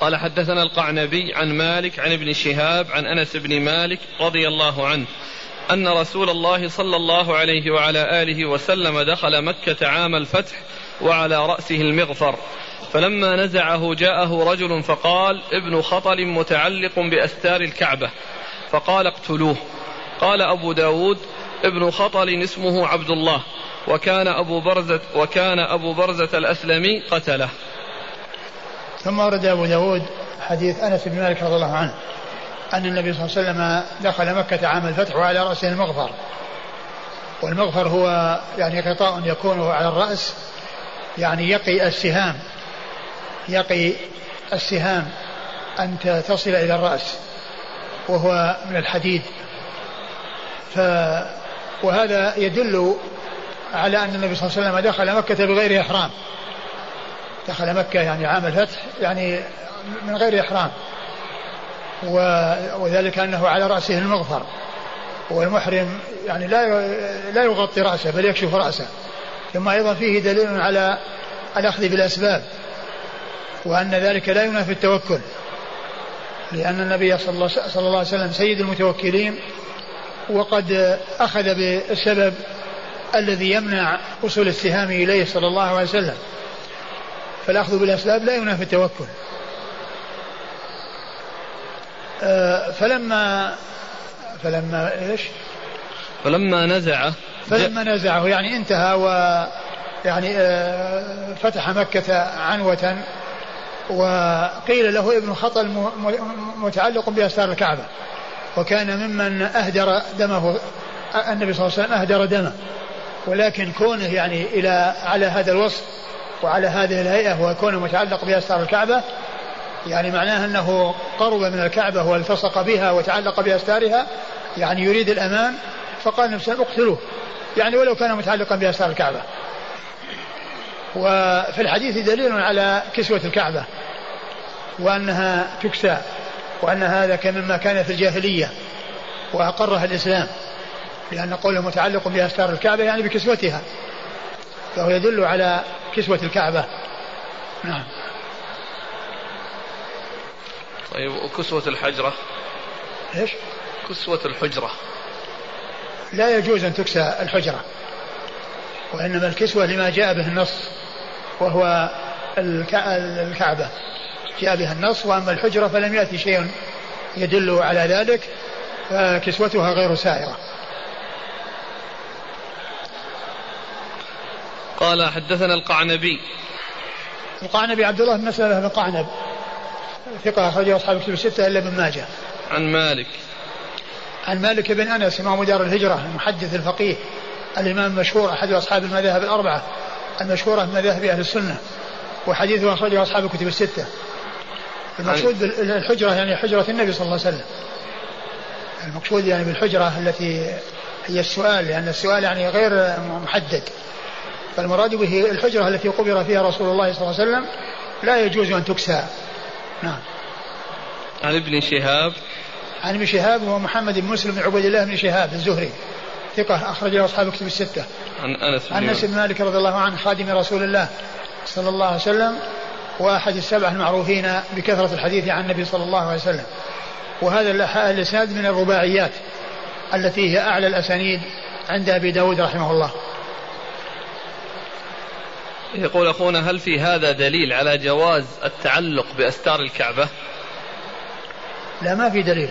قال حدثنا القعنبي عن مالك عن ابن شهاب عن أنس بن مالك رضي الله عنه أن رسول الله صلى الله عليه وعلى آله وسلم دخل مكة عام الفتح وعلى رأسه المغفر فلما نزعه جاءه رجل فقال ابن خطل متعلق بأستار الكعبة فقال اقتلوه قال أبو داود ابن خطل اسمه عبد الله وكان أبو برزة وكان أبو برزة الأسلمي قتله ثم ورد أبو داود حديث أنس بن مالك رضي الله عنه أن النبي صلى الله عليه وسلم دخل مكة عام الفتح وعلى رأسه المغفر. والمغفر هو يعني غطاء يكون على الرأس يعني يقي السهام يقي السهام أن تصل إلى الرأس وهو من الحديد. ف وهذا يدل على أن النبي صلى الله عليه وسلم دخل مكة بغير إحرام. دخل مكة يعني عام الفتح يعني من غير إحرام. وذلك أنه على رأسه المغفر. والمحرم يعني لا لا يغطي رأسه بل يكشف رأسه. ثم أيضا فيه دليل على الأخذ بالأسباب وأن ذلك لا ينافي التوكل. لأن النبي صلى الله, صلى الله عليه وسلم سيد المتوكلين وقد أخذ بالسبب الذي يمنع وصول السهام إليه صلى الله عليه وسلم. فالأخذ بالأسباب لا ينافي التوكل. آه، فلما فلما إيش؟ فلما نزعه فلما نزعه يعني انتهى و يعني آه، فتح مكة عنوة وقيل له ابن خطل متعلق بأستار الكعبة. وكان ممن أهدر دمه النبي صلى الله عليه وسلم أهدر دمه. ولكن كونه يعني إلى على هذا الوصف وعلى هذه الهيئة ويكون متعلق بأستار الكعبة. يعني معناه أنه قرب من الكعبة والتصق بها وتعلق بأستارها يعني يريد الأمان فقال نفسه اقتلوه. يعني ولو كان متعلقا بأستار الكعبة. وفي الحديث دليل على كسوة الكعبة. وأنها تكسى. وأن هذا كان مما كان في الجاهلية. وأقرها الإسلام. لأن قوله متعلق بأستار الكعبة يعني بكسوتها. فهو يدل على كسوة الكعبة. نعم. طيب وكسوة الحجرة؟ إيش؟ كسوة الحجرة. لا يجوز أن تكسى الحجرة وإنما الكسوة لما جاء به النص وهو الكعبة. جاء بها النص وأما الحجرة فلم يأتي شيء يدل على ذلك فكسوتها غير سائرة. قال حدثنا القعنبي. القعنبي عبد الله بن مسلمة بن قعنب. ثقة أخرجه أصحاب الكتب الستة إلا ابن ماجه. عن مالك. عن مالك بن أنس إمام دار الهجرة المحدث الفقيه الإمام المشهور أحد أصحاب المذاهب الأربعة المشهورة من مذاهب أهل السنة وحديثه أخرجه أصحاب الكتب الستة. المقصود بالحجرة يعني حجرة النبي صلى الله عليه وسلم. المقصود يعني بالحجرة التي هي السؤال لأن السؤال يعني غير محدد. فالمراد به الحجرة التي قبر فيها رسول الله صلى الله عليه وسلم لا يجوز أن تكسى. نعم. عن ابن شهاب. عن ابن شهاب هو محمد بن مسلم بن عبيد الله بن شهاب الزهري. ثقة أخرج له أصحاب كتب الستة. عن أنس عن أنس بن مالك رضي الله عنه خادم رسول الله صلى الله عليه وسلم وأحد السبعة المعروفين بكثرة الحديث عن النبي صلى الله عليه وسلم. وهذا الإسناد من الرباعيات التي هي أعلى الأسانيد عند أبي داود رحمه الله. يقول أخونا هل في هذا دليل على جواز التعلق بأستار الكعبة؟ لا ما في دليل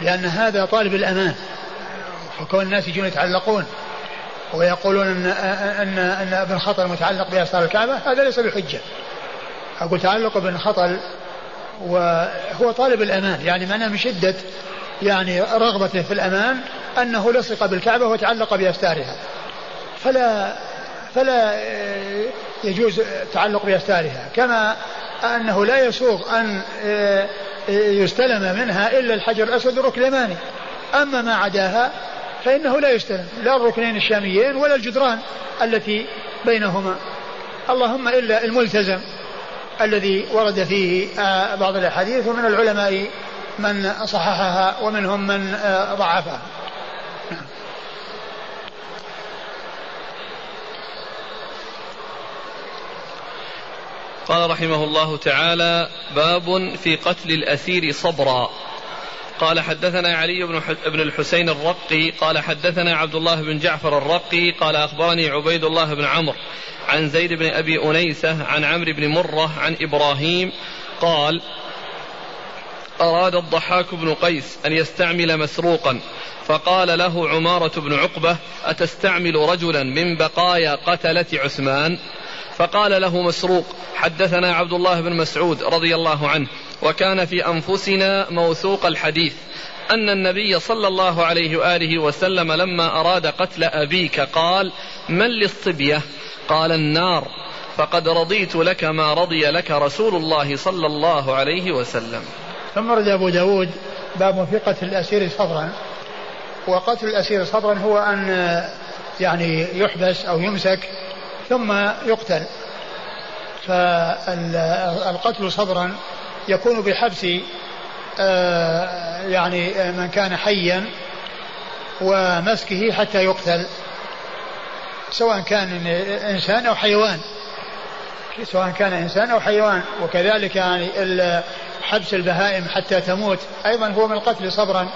لأن هذا طالب الأمان وكون الناس يجون يتعلقون ويقولون أن أن أن ابن خطل متعلق بأستار الكعبة هذا ليس بحجة. أقول تعلق ابن خطل وهو طالب الأمان يعني معناه من شدة يعني رغبته في الأمان أنه لصق بالكعبة وتعلق بأستارها. فلا فلا يجوز التعلق بأستارها كما أنه لا يسوغ أن يستلم منها إلا الحجر الأسود الركن اليماني أما ما عداها فإنه لا يستلم لا الركنين الشاميين ولا الجدران التي بينهما. اللهم إلا الملتزم الذي ورد فيه بعض الأحاديث ومن العلماء من صححها ومنهم من ضعفها. قال رحمه الله تعالى باب في قتل الأسير صبرا. قال حدثنا علي بن بن الحسين الرقي قال حدثنا عبد الله بن جعفر الرقي قال أخبرني عبيد الله بن عمرو عن زيد بن أبي أنيسة عن عمرو بن مرة عن إبراهيم قال أراد الضحاك بن قيس أن يستعمل مسروقا فقال له عمارة بن عقبة أتستعمل رجلا من بقايا قتلة عثمان؟ فقال له مسروق حدثنا عبد الله بن مسعود رضي الله عنه وكان في أنفسنا موثوق الحديث أن النبي صلى الله عليه وآله وسلم لما أراد قتل أبيك قال من للصبية؟ قال النار. فقد رضيت لك ما رضي لك رسول الله صلى الله عليه وسلم. ثم رد أبو داود باب في قتل الأسير صبرا. وقتل الأسير صبرا هو أن يعني يحبس أو يمسك ثم يقتل. فالقتل صبرا يكون بحبس آه، يعني من كان حيا ومسكه حتى يقتل سواء كان إنسان أو حيوان. سواء كان إنسان أو حيوان. وكذلك يعني حبس البهائم حتى تموت أيضا هو من القتل صبرا.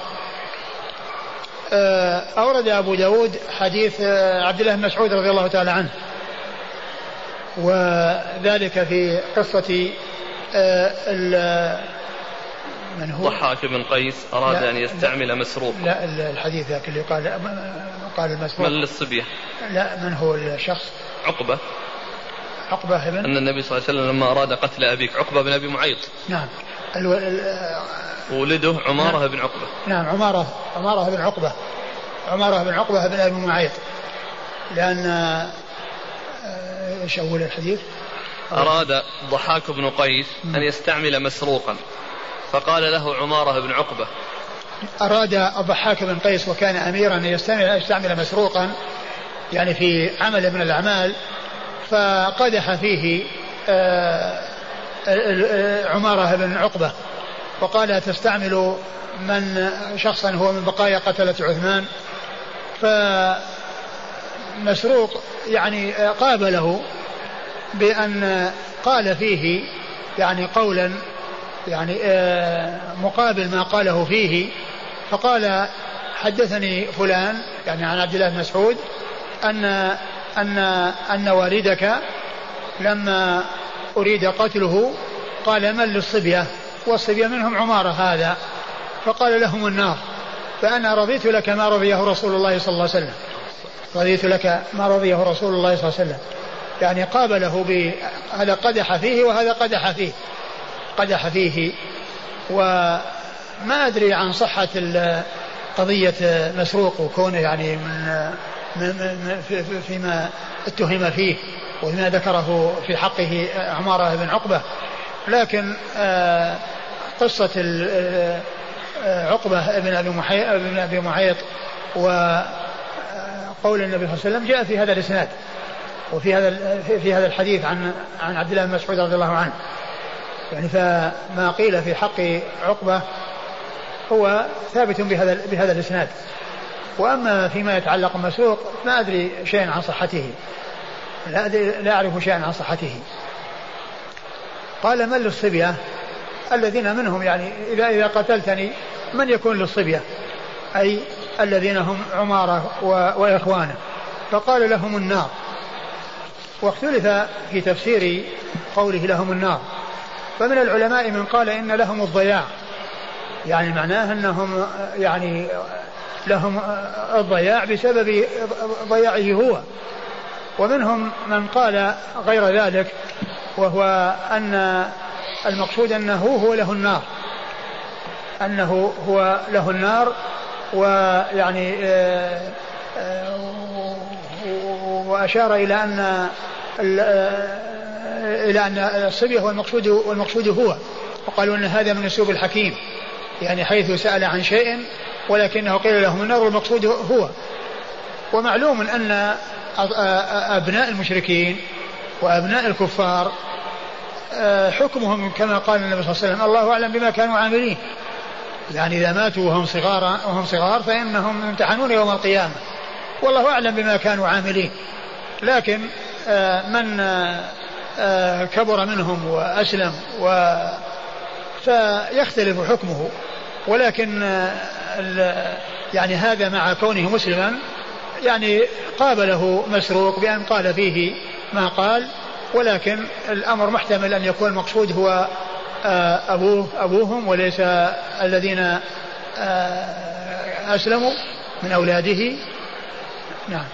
آه، أورد أبو داود حديث آه، عبد الله بن مسعود رضي الله تعالى عنه. وذلك في قصة آه، من هو؟ ضحاك بن قيس أراد أن يستعمل مسروق. لا الحديث ذاك اللي قال قال المسروق. من للصبية لا من هو الشخص؟ عقبة. عقبة بن أن النبي صلى الله عليه وسلم لما أراد قتل أبيك عقبة بن أبي معيط. نعم. ألو... ال... ولده عمارة نعم. بن عقبة. نعم عمارة عمارة بن عقبة. عمارة بن عقبة بن أبي معيط. لأن إيش اول الحديث؟ أراد ضحاك بن قيس أن يستعمل مسروقا فقال له عمارة بن عقبة. أراد الضحاك بن قيس وكان أميرا أن يستعمل, يستعمل مسروقا يعني في عمل من الأعمال فقدح فيه آه، عمارة بن عقبة وقال تستعمل من شخصا هو من بقايا قتلة عثمان؟ فمسروق يعني قابله بأن قال فيه يعني قولا يعني آه، مقابل ما قاله فيه فقال حدثني فلان يعني عن عبد الله بن مسعود أن أن أن والدك لما أريد قتله قال من للصبية؟ والصبية منهم عمارة هذا فقال لهم النار فأنا رضيت لك ما رضيه رسول الله صلى الله عليه وسلم. رضيت لك ما رضيه رسول الله صلى الله عليه وسلم. يعني قابله هذا قدح فيه وهذا قدح فيه. قدح فيه. وما أدري عن صحة قضية مسروق وكونه يعني من فيما اتهم فيه وما ذكره في حقه عمارة بن عقبة. لكن آه، قصة آه، عقبة بن أبي أبي وقول النبي صلى الله عليه وسلم جاء في هذا الإسناد وفي هذا في هذا الحديث عن عن عبد الله بن مسعود رضي الله عنه. يعني فما قيل في حق عقبة هو ثابت بهذا بهذا الإسناد. وأما فيما يتعلق بالمسروق ما أدري شيئا عن صحته. لا, أدري لا أعرف شيئا عن صحته. قال من للصبية؟ الذين منهم يعني إذا إذا قتلتني من يكون للصبية؟ أي الذين هم عمارة وإخوانه فقال لهم النار. واختلف في تفسير قوله لهم النار. فمن العلماء من قال إن لهم الضياع. يعني معناه أنهم يعني لهم الضياع بسبب ضياعه هو. ومنهم من قال غير ذلك وهو أن المقصود أنه هو له النار. أنه هو له النار ويعني آه، آه، وأشار إلى أن آه، إلى أن الصبية هو المقصود والمقصود هو. وقالوا أن هذا من أسلوب الحكيم يعني حيث سأل عن شيء ولكنه قيل لهم النار والمقصود هو. ومعلوم أن أبناء المشركين وأبناء الكفار حكمهم كما قال النبي صلى الله عليه وسلم الله أعلم بما كانوا عاملين. يعني إذا ماتوا وهم صغار وهم صغار فإنهم يمتحنون يوم القيامة. والله أعلم بما كانوا عاملين. لكن من آه، كبر منهم وأسلم و فيختلف حكمه. ولكن آه، يعني هذا مع كونه مسلما يعني قابله مسروق بأن قال فيه ما قال. ولكن الأمر محتمل أن يكون المقصود هو آه، أبوه أبوهم وليس الذين أسلموا من أولاده. نعم.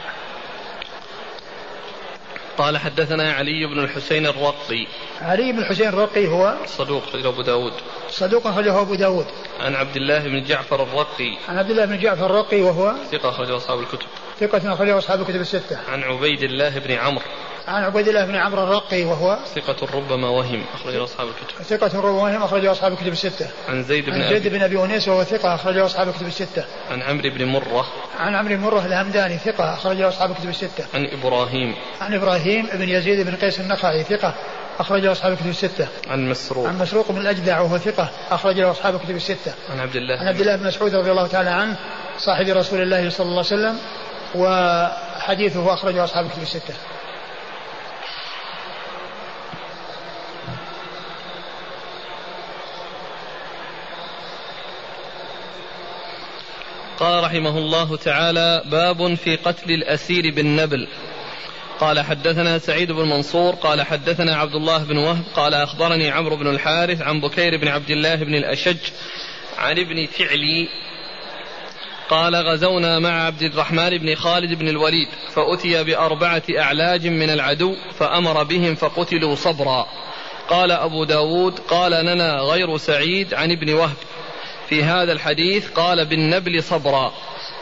قال حدثنا علي بن الحسين الرقي. علي بن الحسين الرقي هو صدوق خرجه أبو داود. صدوق خرجه أبو داود. عن عبد الله بن جعفر الرقي. عن عبد الله بن جعفر الرقي وهو ثقة أخرجه أصحاب الكتب. ثقة أخرجه أصحاب الكتب الستة. عن عبيد الله بن عمرو. عن عبيد الله بن عمرو الرقي وهو ثقة ربما وهم أخرجه أصحاب الكتب ثقة ربما وهم أخرجه أصحاب الكتب الستة عن زيد بن عن زيد بن أبي أنيس وهو ثقة أخرجه أصحاب الكتب الستة عن عمرو بن مرة عن عمرو بن مرة الهمداني ثقة أخرجه أصحاب الكتب الستة عن إبراهيم عن إبراهيم بن يزيد بن قيس النخعي ثقة أخرجه أصحاب الكتب الستة. عن مسروق. عن مسروق بن الأجدع وهو ثقة أخرجه أصحاب الكتب الستة. عن عبد الله. عن عبد الله بن مسعود رضي الله تعالى عنه صاحب رسول الله صلى الله عليه وسلم وحديثه أخرجه أصحاب الكتب الستة. قال رحمه الله تعالى باب في قتل الأسير بالنبل. قال حدثنا سعيد بن منصور قال حدثنا عبد الله بن وهب قال أخبرني عمرو بن الحارث عن بكير بن عبد الله بن الأشج عن ابن تعلي قال غزونا مع عبد الرحمن بن خالد بن الوليد فأتي بأربعة أعلاج من العدو فأمر بهم فقتلوا صبرا. قال أبو داود قال لنا غير سعيد عن ابن وهب. في هذا الحديث قال بالنبل صبرا.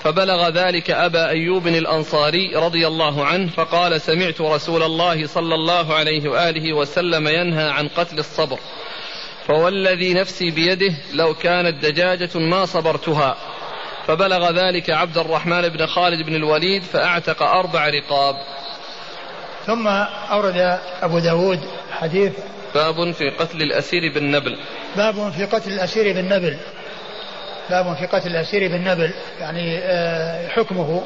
فبلغ ذلك أبا أيوب الأنصاري رضي الله عنه فقال سمعت رسول الله صلى الله عليه وآله وسلم ينهى عن قتل الصبر. فوالذي نفسي بيده لو كانت دجاجة ما صبرتها. فبلغ ذلك عبد الرحمن بن خالد بن الوليد فأعتق أربع رقاب. ثم أورد أبو داود حديث باب في قتل الأسير بالنبل. باب في قتل الأسير بالنبل. باب في قتل الأسير بالنبل يعني آه، حكمه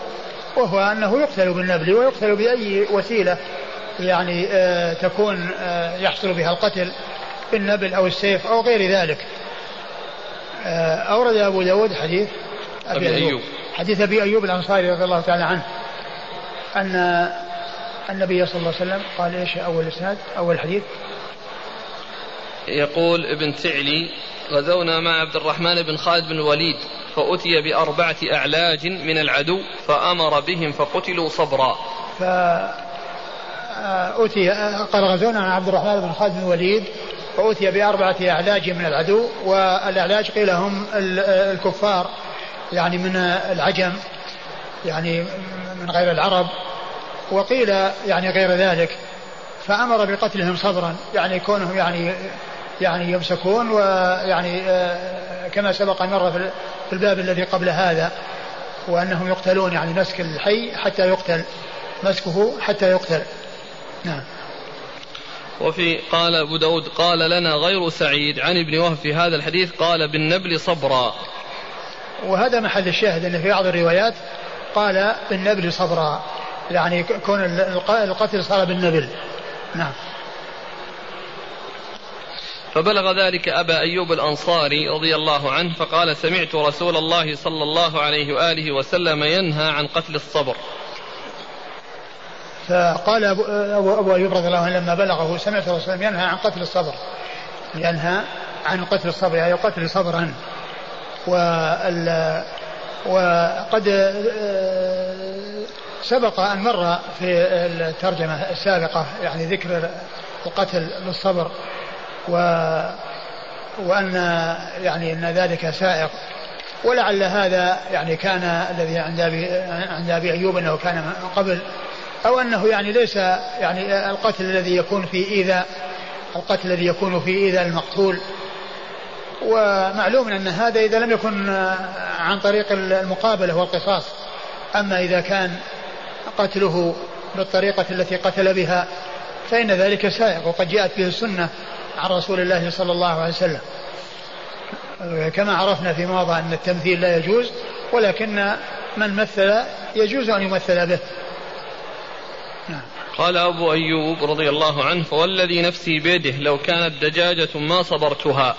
وهو أنه يقتل بالنبل ويقتل بأي وسيلة يعني آه، تكون آه، يحصل بها القتل بالنبل أو السيف أو غير ذلك. أورد أبو داود حديث أبي, أبي أيوب. حديث أبي أيوب الأنصاري رضي الله تعالى عنه أن النبي صلى الله عليه وسلم قال إيش أول اسناد أول حديث يقول ابن تعلي غزونا مع عبد الرحمن بن خالد بن الوليد فأتي بأربعة أعلاج من العدو فأمر بهم فقتلوا صبرا. فأتي قال غزونا مع عبد الرحمن بن خالد بن الوليد فأتي بأربعة أعلاج من العدو والأعلاج قيل هم الكفار يعني من العجم يعني من غير العرب وقيل يعني غير ذلك فأمر بقتلهم صبرا يعني كونهم يعني يعني يمسكون ويعني آه، كما سبق مرة في الباب الذي قبل هذا وأنهم يقتلون يعني مسك الحي حتى يقتل مسكه حتى يقتل. نعم. وفي قال أبو داود قال لنا غير سعيد عن ابن وهب في هذا الحديث قال بالنبل صبرا. وهذا محل الشاهد أن في بعض الروايات قال بالنبل صبرا. يعني كون القتل صار بالنبل. نعم. فبلغ ذلك أبا أيوب الأنصاري رضي الله عنه فقال سمعت رسول الله صلى الله عليه وآله وسلم ينهى عن قتل الصبر. فقال أبو, أبو, أيوب رضي الله عنه لما بلغه سمعت رسول الله ينهى عن قتل الصبر. ينهى عن قتل الصبر يعني قتل صبرا. وقد آه، سبق أن مر في الترجمة السابقة يعني ذكر القتل بالصبر و وأن يعني أن ذلك سائق. ولعل هذا يعني كان الذي عند أبي عند أبي أيوب أنه كان من قبل أو أنه يعني ليس يعني القتل الذي يكون في إيذاء القتل الذي يكون في إيذاء المقتول. ومعلوم أن هذا إذا لم يكن عن طريق المقابلة والقصاص. أما إذا كان قتله بالطريقة التي قتل بها فإن ذلك سائق وقد جاءت به السنة. عن رسول الله صلى الله عليه وسلم. كما عرفنا في ماضى أن التمثيل لا يجوز ولكن من مثل يجوز أن يمثل به. نعم. قال أبو أيوب رضي الله عنه فوالذي نفسي بيده لو كانت دجاجة ما صبرتها.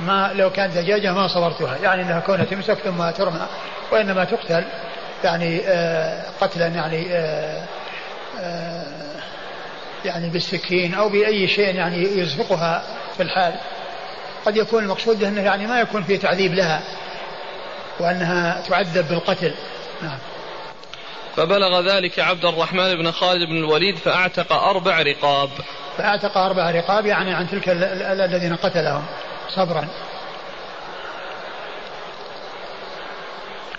ما لو كانت دجاجة ما صبرتها يعني أنها كونها تمسك ثم ترمى وإنما تقتل يعني آه قتلا يعني آه آه يعني بالسكين أو بأي شيء يعني يسبقها في الحال. قد يكون المقصود أنه يعني ما يكون في تعذيب لها وأنها تعذب بالقتل. نعم. فبلغ ذلك عبد الرحمن بن خالد بن الوليد فأعتق أربع رقاب. فأعتق أربع رقاب يعني عن تلك الذين قتلهم صبرا.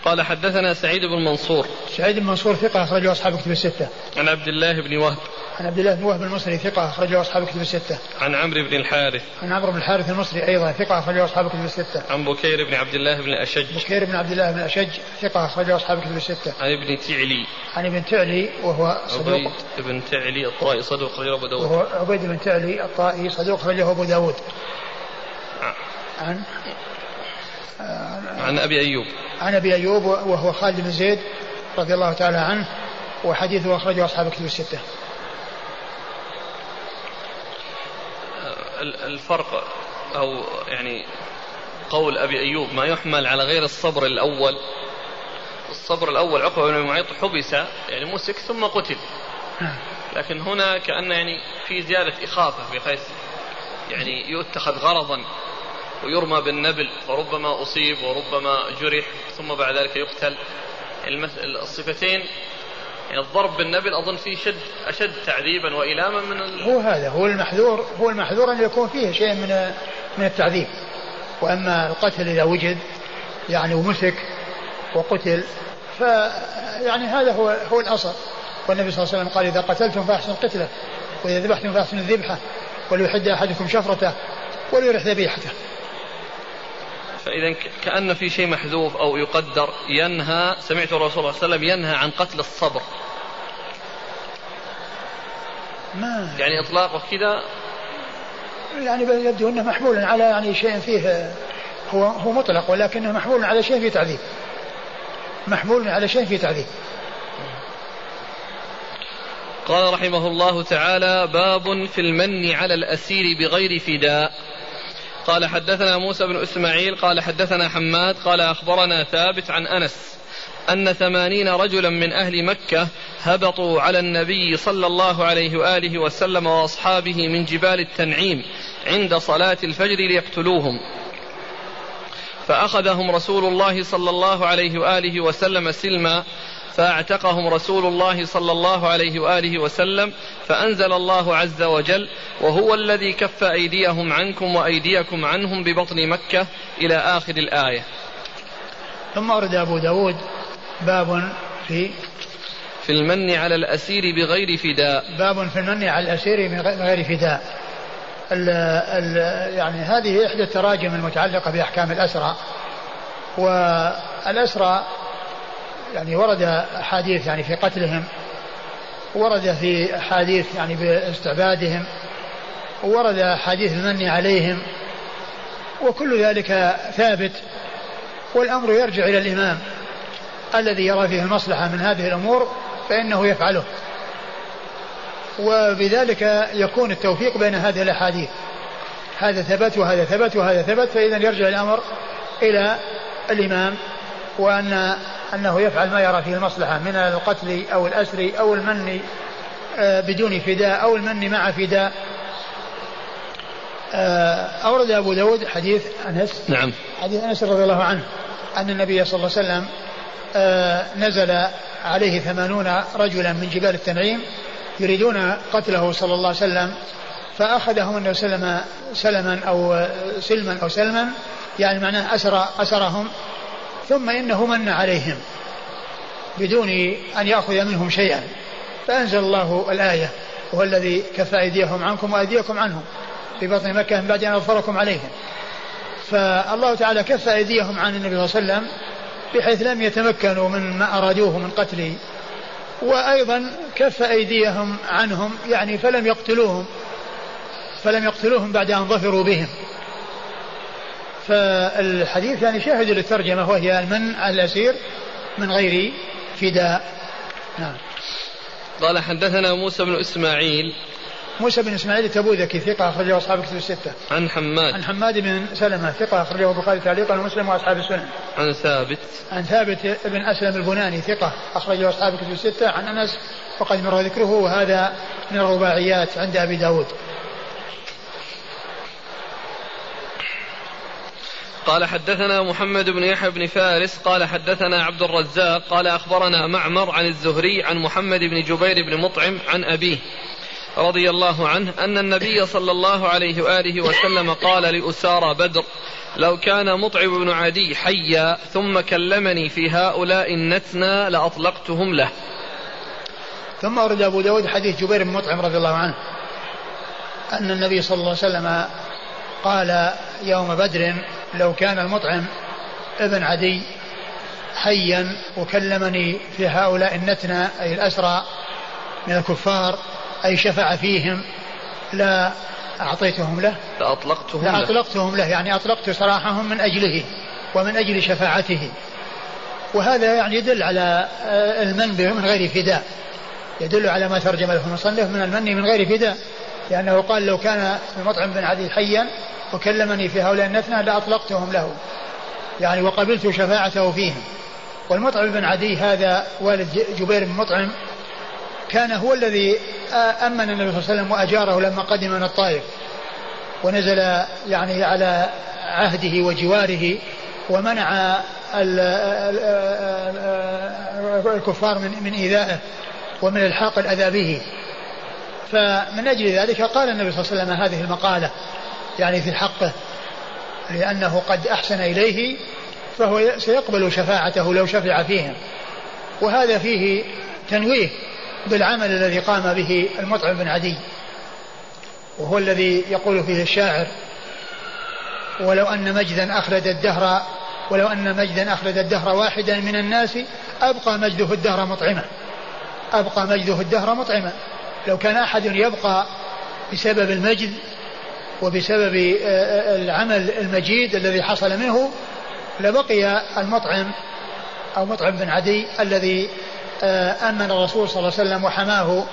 قال حدثنا سعيد بن منصور. سعيد بن منصور ثقة أخرجه أصحاب كتب الستة. عن عبد الله بن وهب. عن عبد الله بن وهب المصري ثقة أخرجه أصحاب كتب الستة. عن عمرو بن الحارث. عن عمرو بن الحارث المصري أيضا ثقة أخرجه أصحاب كتب الستة. عن بكير بن عبد الله بن الأشج. بكير بن عبد الله بن الأشج ثقة أخرجه أصحاب كتب الستة. عن ابن تعلي. عن ابن تعلي وهو صدوق. عبيد بن تعلي الطائي صدوق أخرجه أبو داود. وهو عبيد بن تعلي الطائي صدوق أخرجه أبو داود. عن عن أبي أيوب. عن أبي أيوب وهو خالد بن زيد رضي الله تعالى عنه وحديثه أخرجه أصحاب كتب الستة. الفرق أو يعني قول أبي أيوب ما يحمل على غير الصبر الأول. الصبر الأول عقبة بن معيط حبس يعني مسك ثم قتل. لكن هنا كأن يعني في زيادة إخافة بحيث يعني يتخذ غرضا ويرمى بالنبل وربما أصيب وربما جرح ثم بعد ذلك يقتل. الصفتين يعني الضرب بالنبل أظن فيه شد أشد تعذيبا وإلاما من ال... هو هذا هو المحذور هو المحذور أن يكون فيه شيء من من التعذيب. وأما القتل إذا وجد يعني ومسك وقتل ف يعني هذا هو هو الأصل. والنبي صلى الله عليه وسلم قال إذا قتلتم فأحسن قتله وإذا ذبحتم فأحسن الذبحة وليحد أحدكم شفرته وليرح ذبيحته. فإذا كأن في شيء محذوف أو يقدر ينهى سمعت الرسول صلى الله عليه وسلم ينهى عن قتل الصبر. ما يعني إطلاقه كذا؟ يعني يبدو أنه محمول على يعني شيء فيه هو هو مطلق ولكنه محمول على شيء فيه تعذيب. محمول على شيء فيه تعذيب. قال رحمه الله تعالى باب في المن على الأسير بغير فداء. قال حدثنا موسى بن إسماعيل قال حدثنا حماد قال أخبرنا ثابت عن أنس. أن ثمانين رجلا من أهل مكة هبطوا على النبي صلى الله عليه وآله وسلم وأصحابه من جبال التنعيم عند صلاة الفجر ليقتلوهم فأخذهم رسول الله صلى الله عليه وآله وسلم سلما فأعتقهم رسول الله صلى الله عليه وآله وسلم فأنزل الله عز وجل وهو الذي كف أيديهم عنكم وأيديكم عنهم ببطن مكة إلى آخر الآية. ثم ورد أبو داود باب في في المن على الأسير بغير فداء. باب في المن على الأسير بغير فداء. ال ال يعني هذه إحدى التراجم المتعلقة بأحكام الأسرى والأسرى يعني ورد أحاديث يعني في قتلهم ورد في أحاديث يعني باستعبادهم ورد أحاديث المن عليهم وكل ذلك ثابت والأمر يرجع إلى الإمام الذي يرى فيه المصلحة من هذه الأمور فإنه يفعله. وبذلك يكون التوفيق بين هذه الأحاديث. هذا ثبت وهذا ثبت وهذا ثبت فإذا يرجع الأمر إلى الإمام وأن أنه يفعل ما يرى فيه المصلحة من القتل أو الأسر أو المن آه، بدون فداء أو المن مع فداء. آه، أورد أبو داود حديث أنس. نعم. حديث أنس رضي الله عنه أن النبي صلى الله عليه وسلم نزل عليه ثمانون رجلا من جبال التنعيم يريدون قتله صلى الله عليه وسلم فأخذهم النبي صلى الله عليه وسلم سلما أو سلما أو سلما يعني معناه أسر أسرهم ثم إنه من عليهم بدون أن يأخذ منهم شيئا. فأنزل الله الآية وهو الذي كف أيديهم عنكم وأيديكم عنهم في بطن مكة من بعد أن أظفركم عليهم. فالله تعالى كف أيديهم عن النبي صلى الله عليه وسلم بحيث لم يتمكنوا من ما أرادوه من قتله وأيضا كف أيديهم عنهم يعني فلم يقتلوهم فلم يقتلوهم بعد أن ظفروا بهم. فالحديث يعني شاهد للترجمة وهي المن على الأسير من غير فداء. نعم. قال حدثنا موسى بن إسماعيل موسى بن إسماعيل التبوذكي ثقة أخرجه أصحاب الكتب الستة. عن حماد. عن حماد بن سلمة ثقة أخرجه البخاري تعليقا ومسلم وأصحاب السنن. عن ثابت. عن ثابت بن أسلم البناني ثقة أخرجه أصحاب الكتب الستة عن أنس وقد مر ذكره وهذا من الرباعيات عند أبي داود قال حدثنا محمد بن يحيى بن فارس قال حدثنا عبد الرزاق قال أخبرنا معمر عن الزهري عن محمد بن جبير بن مطعم عن أبيه رضي الله عنه أن النبي صلى الله عليه وآله وسلم قال لأسارى بدر لو كان مطعم بن عدي حيا ثم كلمني في هؤلاء النتنى لأطلقتهم له. ثم أورد أبو داود حديث جبير بن مطعم رضي الله عنه أن النبي صلى الله عليه وسلم قال يوم بدر لو كان المطعم ابن عدي حيا وكلمني في هؤلاء النتنى أي الأسرى من الكفار أي شفع فيهم لا أعطيتهم له؟ لأطلقتهم له. لأطلقتهم له يعني أطلقت سراحهم من أجله ومن أجل شفاعته. وهذا يعني يدل على آه، المن من غير فداء. يدل على ما ترجم له المصنف من المن من غير فداء. لأنه قال لو كان المطعم بن عدي حيا وكلمني في هؤلاء النثنى لأطلقتهم له. يعني وقبلت شفاعته فيهم. والمطعم بن عدي هذا والد جبير بن مطعم كان هو الذي أمن النبي صلى الله عليه وسلم وأجاره لما قدم من الطائف. ونزل يعني على عهده وجواره ومنع الكفار من من إيذائه ومن الحاق الأذى به. فمن أجل ذلك قال النبي صلى الله عليه وسلم هذه المقالة يعني في حقه لأنه قد أحسن إليه فهو سيقبل شفاعته لو شفع فيهم. وهذا فيه تنويه. بالعمل الذي قام به المطعم بن عدي وهو الذي يقول فيه الشاعر ولو أن مجدا أخلد الدهر ولو أن مجدا أخلد الدهر واحدا من الناس أبقى مجده الدهر مطعما أبقى مجده الدهر مطعما. لو كان أحد يبقى بسبب المجد وبسبب آه، آه، العمل المجيد الذي حصل منه لبقي المطعم أو مطعم بن عدي الذي أمن الرسول صلى الله عليه وسلم وحماه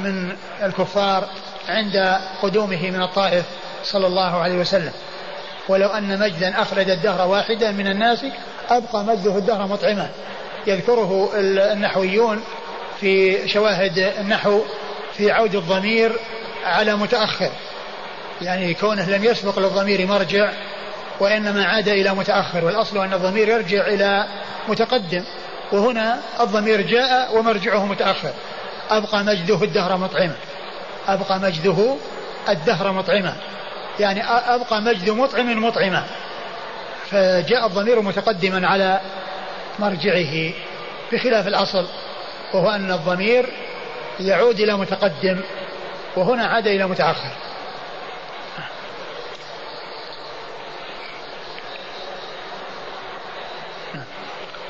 من الكفار عند قدومه من الطائف صلى الله عليه وسلم. ولو أن مجدا أخرج الدهر واحدا من الناس أبقى مجده الدهر مطعما. يذكره النحويون في شواهد النحو في عود الضمير على متأخر. يعني كونه لم يسبق للضمير مرجع وإنما عاد إلى متأخر. والأصل أن الضمير يرجع إلى متقدم. وهنا الضمير جاء ومرجعه متأخر. أبقى مجده الدهر مطعما. أبقى مجده الدهر مطعما. يعني أبقى مجد مطعم مطعما. فجاء الضمير متقدما على مرجعه بخلاف الأصل وهو أن الضمير يعود إلى متقدم وهنا عاد إلى متأخر.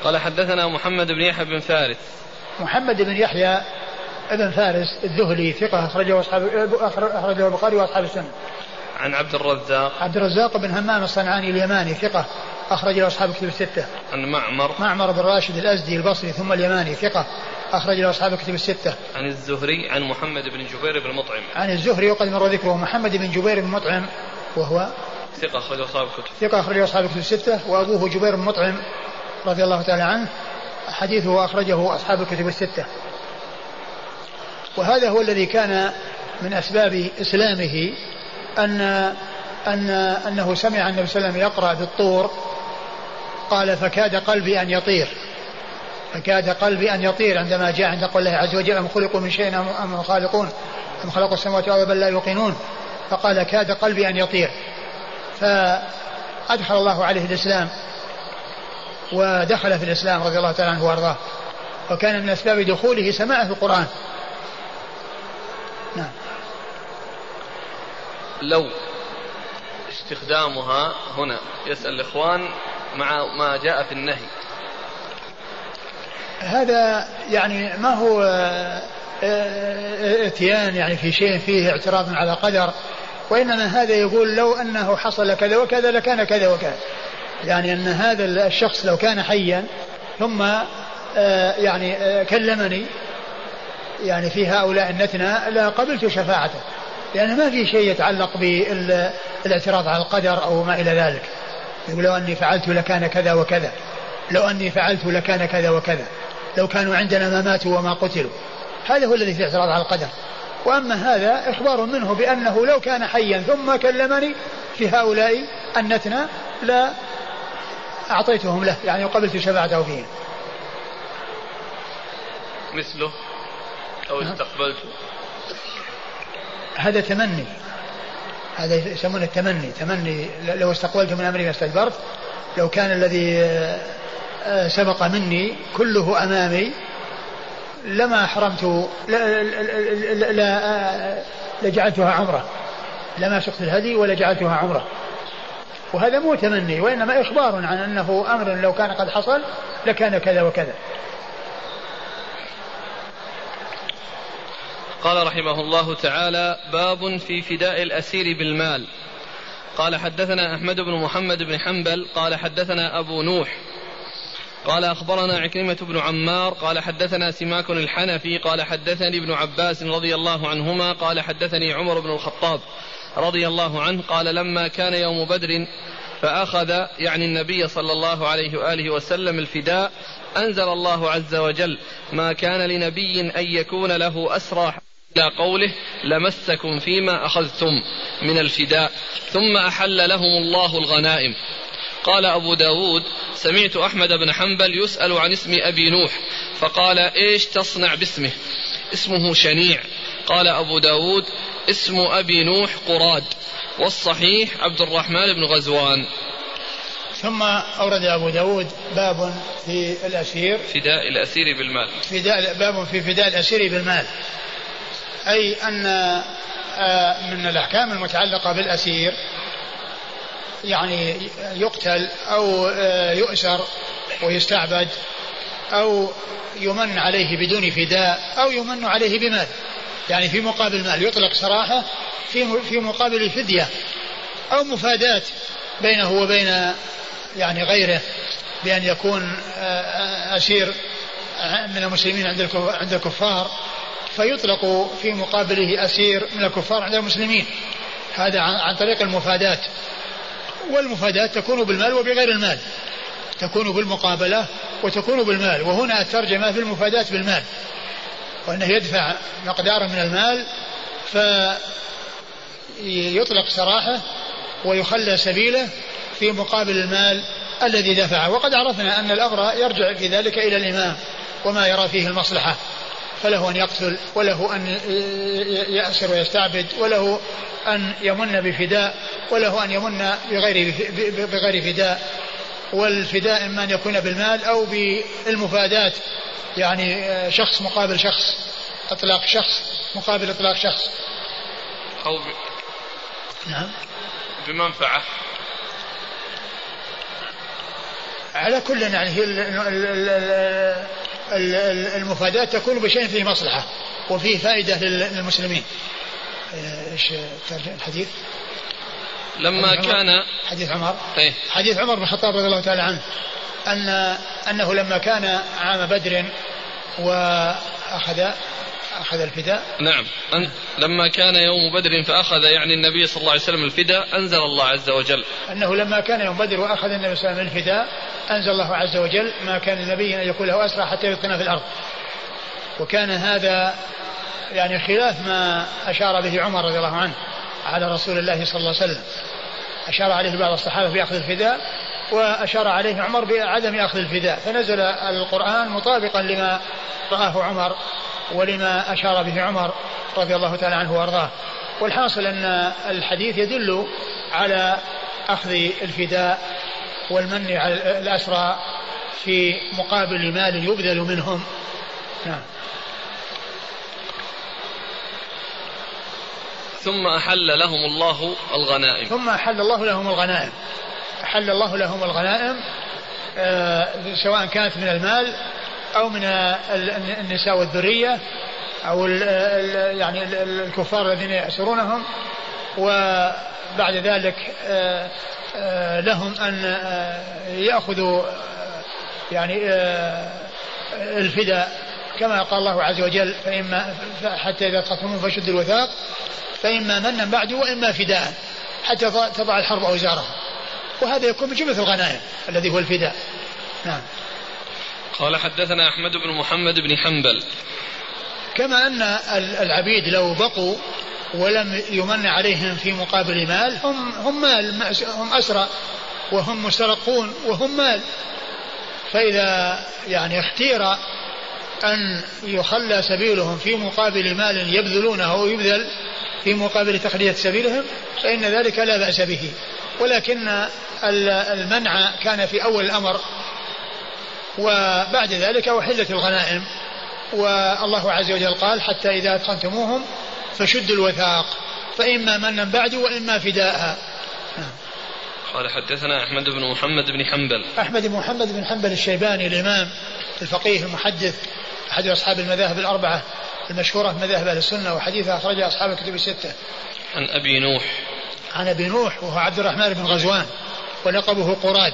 قال حدثنا محمد بن يحيى بن فارس محمد بن يحيى ابن فارس الذهلي ثقة أخرجه أصحاب أخرجه البخاري وأصحاب السنة. عن عبد الرزاق عبد الرزاق بن همام الصنعاني اليماني ثقة أخرج له أصحاب الكتب الستة. عن معمر معمر بن راشد الأزدي البصري ثم اليماني ثقة أخرج له أصحاب الكتب الستة. عن الزهري عن محمد بن جبير بن مطعم. عن الزهري وقد مر ذكره محمد بن جبير بن مطعم وهو ثقة أخرج أصحاب الكتب. ثقة أخرج أصحاب الكتب الستة وأبوه جبير بن مطعم رضي الله تعالى عنه حديثه أخرجه أصحاب الكتب الستة. وهذا هو الذي كان من أسباب إسلامه أن أن أنه سمع النبي صلى الله عليه وسلم يقرأ بالطور قال فكاد قلبي أن يطير. فكاد قلبي أن يطير عندما جاء عند قول الله عز وجل أم خلقوا من شيء أم خالقون؟ أم خلقوا السماوات والأرض بل لا يوقنون؟ فقال كاد قلبي أن يطير. فأدخل الله عليه الإسلام. ودخل في الإسلام رضي الله تعالى عنه وأرضاه. وكان من أسباب دخوله سماعه القرآن. نعم. لو استخدامها هنا يسأل الإخوان مع ما جاء في النهي. هذا يعني ما هو آه، آه، إتيان يعني في شيء فيه اعتراض على قدر وإنما هذا يقول لو أنه حصل كذا وكذا لكان كذا وكذا. يعني أن هذا الشخص لو كان حيا ثم آه، يعني كلمني يعني في هؤلاء النتنى لقبلت شفاعته لأن ما في شيء يتعلق بالإعتراض على القدر أو ما إلى ذلك. يقول لو أني فعلت لكان كذا وكذا لو أني فعلت لكان كذا وكذا لو كانوا عندنا ما ماتوا وما قتلوا. هذا هو الذي في الاعتراض على القدر. وأما هذا إخبار منه بأنه لو كان حيا ثم كلمني في هؤلاء النتنى لا أعطيتهم له يعني وقبلت شفاعته فيهم مثله أو نعم. استقبلته هذا تمني هذا يسمونه التمني تمني لو استقبلت من أمري ما استدبرت لو كان الذي آه، سبق مني كله أمامي لما حرمت لجعلتها عمرة لما سقت الهدي ولا جعلتها عمرة وهذا مو تمني وإنما إخبار عن أنه أمر لو كان قد حصل لكان كذا وكذا. قال رحمه الله تعالى باب في فداء الأسير بالمال. قال حدثنا أحمد بن محمد بن حنبل قال حدثنا أبو نوح. قال أخبرنا عكرمة بن عمار قال حدثنا سماك الحنفي قال حدثني ابن عباس رضي الله عنهما قال حدثني عمر بن الخطاب. رضي الله عنه قال لما كان يوم بدر فأخذ يعني النبي صلى الله عليه وآله وسلم الفداء أنزل الله عز وجل ما كان لنبي أن يكون له أسرى إلى قوله لمسكم فيما أخذتم من الفداء ثم أحل لهم الله الغنائم قال أبو داود سمعت أحمد بن حنبل يسأل عن اسم أبي نوح فقال إيش تصنع باسمه؟ اسمه شنيع قال أبو داود اسم أبي نوح قراد والصحيح عبد الرحمن بن غزوان. ثم أورد أبو داود باب في الأسير. فداء الأسير بالمال. فداء باب في فداء الأسير بالمال. أي أن آه، من الأحكام المتعلقة بالأسير يعني يقتل أو آه، يؤسر ويستعبد أو يمن عليه بدون فداء أو يمن عليه بمال. يعني في مقابل مال يطلق سراحة في في مقابل فدية أو مفادات بينه وبين يعني غيره بأن يكون أسير من المسلمين عند عند الكفار فيطلق في مقابله أسير من الكفار عند المسلمين. هذا عن طريق المفادات. والمفادات تكون بالمال وبغير المال. تكون بالمقابلة وتكون بالمال. وهنا الترجمة في المفادات بالمال. وأنه يدفع مقدارا من المال فيطلق سراحه ويخلى سبيله في مقابل المال الذي دفعه. وقد عرفنا أن الأمر يرجع في ذلك إلى الإمام وما يرى فيه المصلحة. فله أن يقتل وله أن يأسر ويستعبد وله أن يمن بفداء وله أن يمن بغير بغير فداء. والفداء إما أن يكون بالمال أو بالمفادات. يعني شخص مقابل شخص إطلاق شخص مقابل إطلاق شخص. أو ب... نعم. بمنفعة. على كل يعني هي المفادات تكون بشيء فيه مصلحة وفيه فائدة للمسلمين. إيش الحديث؟ لما كان حديث عمر. إيه؟ حديث عمر بن الخطاب رضي الله تعالى عنه ان أنه لما كان عام بدر واخذ أخذ الفداء نعم. أن لما كان يوم بدر فأخذ يعني النبي صلى الله عليه وسلم الفداء أنزل الله عز وجل. أنه لما كان يوم بدر وأخذ النبي صلى الله عليه وسلم الفداء أنزل الله عز وجل ما كان النبي أن يكون له أسرى حتى يثقن في الأرض. وكان هذا يعني خلاف ما أشار به عمر رضي الله عنه. على رسول الله صلى الله عليه وسلم. أشار عليه بعض الصحابة بأخذ الفداء وأشار عليه عمر بعدم أخذ الفداء. فنزل القرآن مطابقا لما رآه عمر ولما أشار به عمر رضي الله تعالى عنه وأرضاه. والحاصل أن الحديث يدل على أخذ الفداء والمن على الأسرى في مقابل مال يبذل منهم. نعم. ثم أحل لهم الله الغنائم. ثم أحل الله لهم الغنائم. أحل الله لهم الغنائم آه سواء كانت من المال أو من النساء والذرية أو يعني الكفار الذين يأسرونهم. وبعد ذلك آه، آه، لهم أن يأخذوا يعني الفداء. كما قال الله عز وجل فإما حتى إذا تخصمون فشد الوثاق. فإما منا بعد وإما فداء حتى تضع الحرب أوزارها وهذا يكون من جملة الغنائم الذي هو الفداء. نعم. قال حدثنا أحمد بن محمد بن حنبل. كما أن العبيد لو بقوا ولم يمن عليهم في مقابل مال هم هم مال هم أسرى وهم مسترقون وهم مال. فإذا يعني اختير أن يخلى سبيلهم في مقابل مال يبذلونه ويبذل في مقابل تخلية سبيلهم فإن ذلك لا بأس به. ولكن المنع كان في أول الأمر وبعد ذلك وحلت الغنائم. والله عز وجل قال حتى إذا أدخلتموهم فشدوا الوثاق فإما منا بعد وإما فداء. قال حدثنا أحمد بن محمد بن حنبل. أحمد بن محمد بن حنبل الشيباني الإمام الفقيه المحدث أحد أصحاب المذاهب الأربعة. المشهورة في مذاهب أهل السنة وحديثها أخرجها أصحاب الكتب الستة. عن أبي نوح. عن أبي نوح وهو عبد الرحمن بن غزوان ولقبه قراد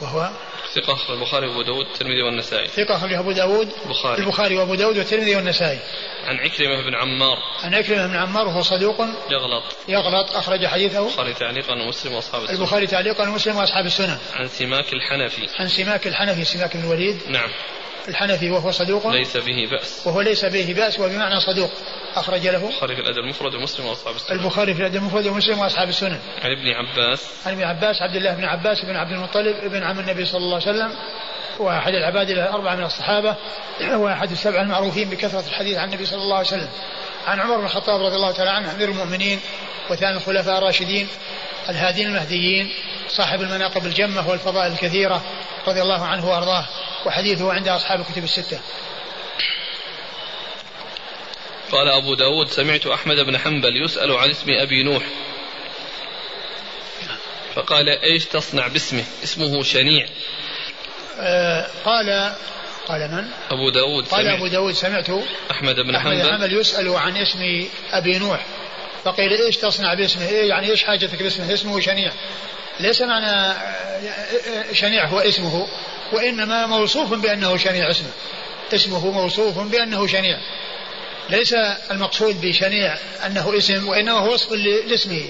وهو ثقة أخرج البخاري وأبو داود والترمذي والنسائي. ثقة أخرج أبو داود البخاري. البخاري وأبو داود والترمذي والنسائي. عن عكرمة بن عمار. عن عكرمة بن عمار وهو صدوق يغلط. يغلط أخرج حديثه. البخاري تعليقا ومسلم وأصحاب السنة. البخاري تعليقا ومسلم وأصحاب السنة. عن سماك الحنفي. عن سماك الحنفي سماك بن الوليد. نعم. الحنفي وهو صدوق. ليس به بأس. وهو ليس به بأس وبمعنى صدوق. أخرج له البخاري في الأدب المفرد ومسلم وأصحاب السنة البخاري في الأدب المفرد ومسلم وأصحاب السنن. عن ابن عباس. عن ابن عباس عبد الله بن عباس بن عبد المطلب ابن عم النبي صلى الله عليه وسلم وأحد العباد الأربعة من الصحابة وأحد السبعة المعروفين بكثرة الحديث عن النبي صلى الله عليه وسلم. عن عمر بن الخطاب رضي الله تعالى عنه أمير المؤمنين وثاني الخلفاء الراشدين الهادين المهديين صاحب المناقب الجمة والفضائل الكثيرة رضي الله عنه وأرضاه. وحديثه عند أصحاب الكتب الستة. قال أبو داود سمعت أحمد بن حنبل يسأل عن اسم أبي نوح. فقال إيش تصنع باسمه؟ اسمه شنيع. آه قال قال من؟ أبو داود قال أبو داود سمعت أحمد بن أحمد حنبل. حنبل يسأل عن اسم أبي نوح. فقيل إيش تصنع باسمه؟ إيه يعني إيش حاجتك باسمه؟ اسمه شنيع. ليس معنى شنيع هو اسمه. وإنما موصوف بأنه شنيع. اسمه. اسمه موصوف بأنه شنيع. ليس المقصود بشنيع أنه اسم وإنما هو وصف لاسمه.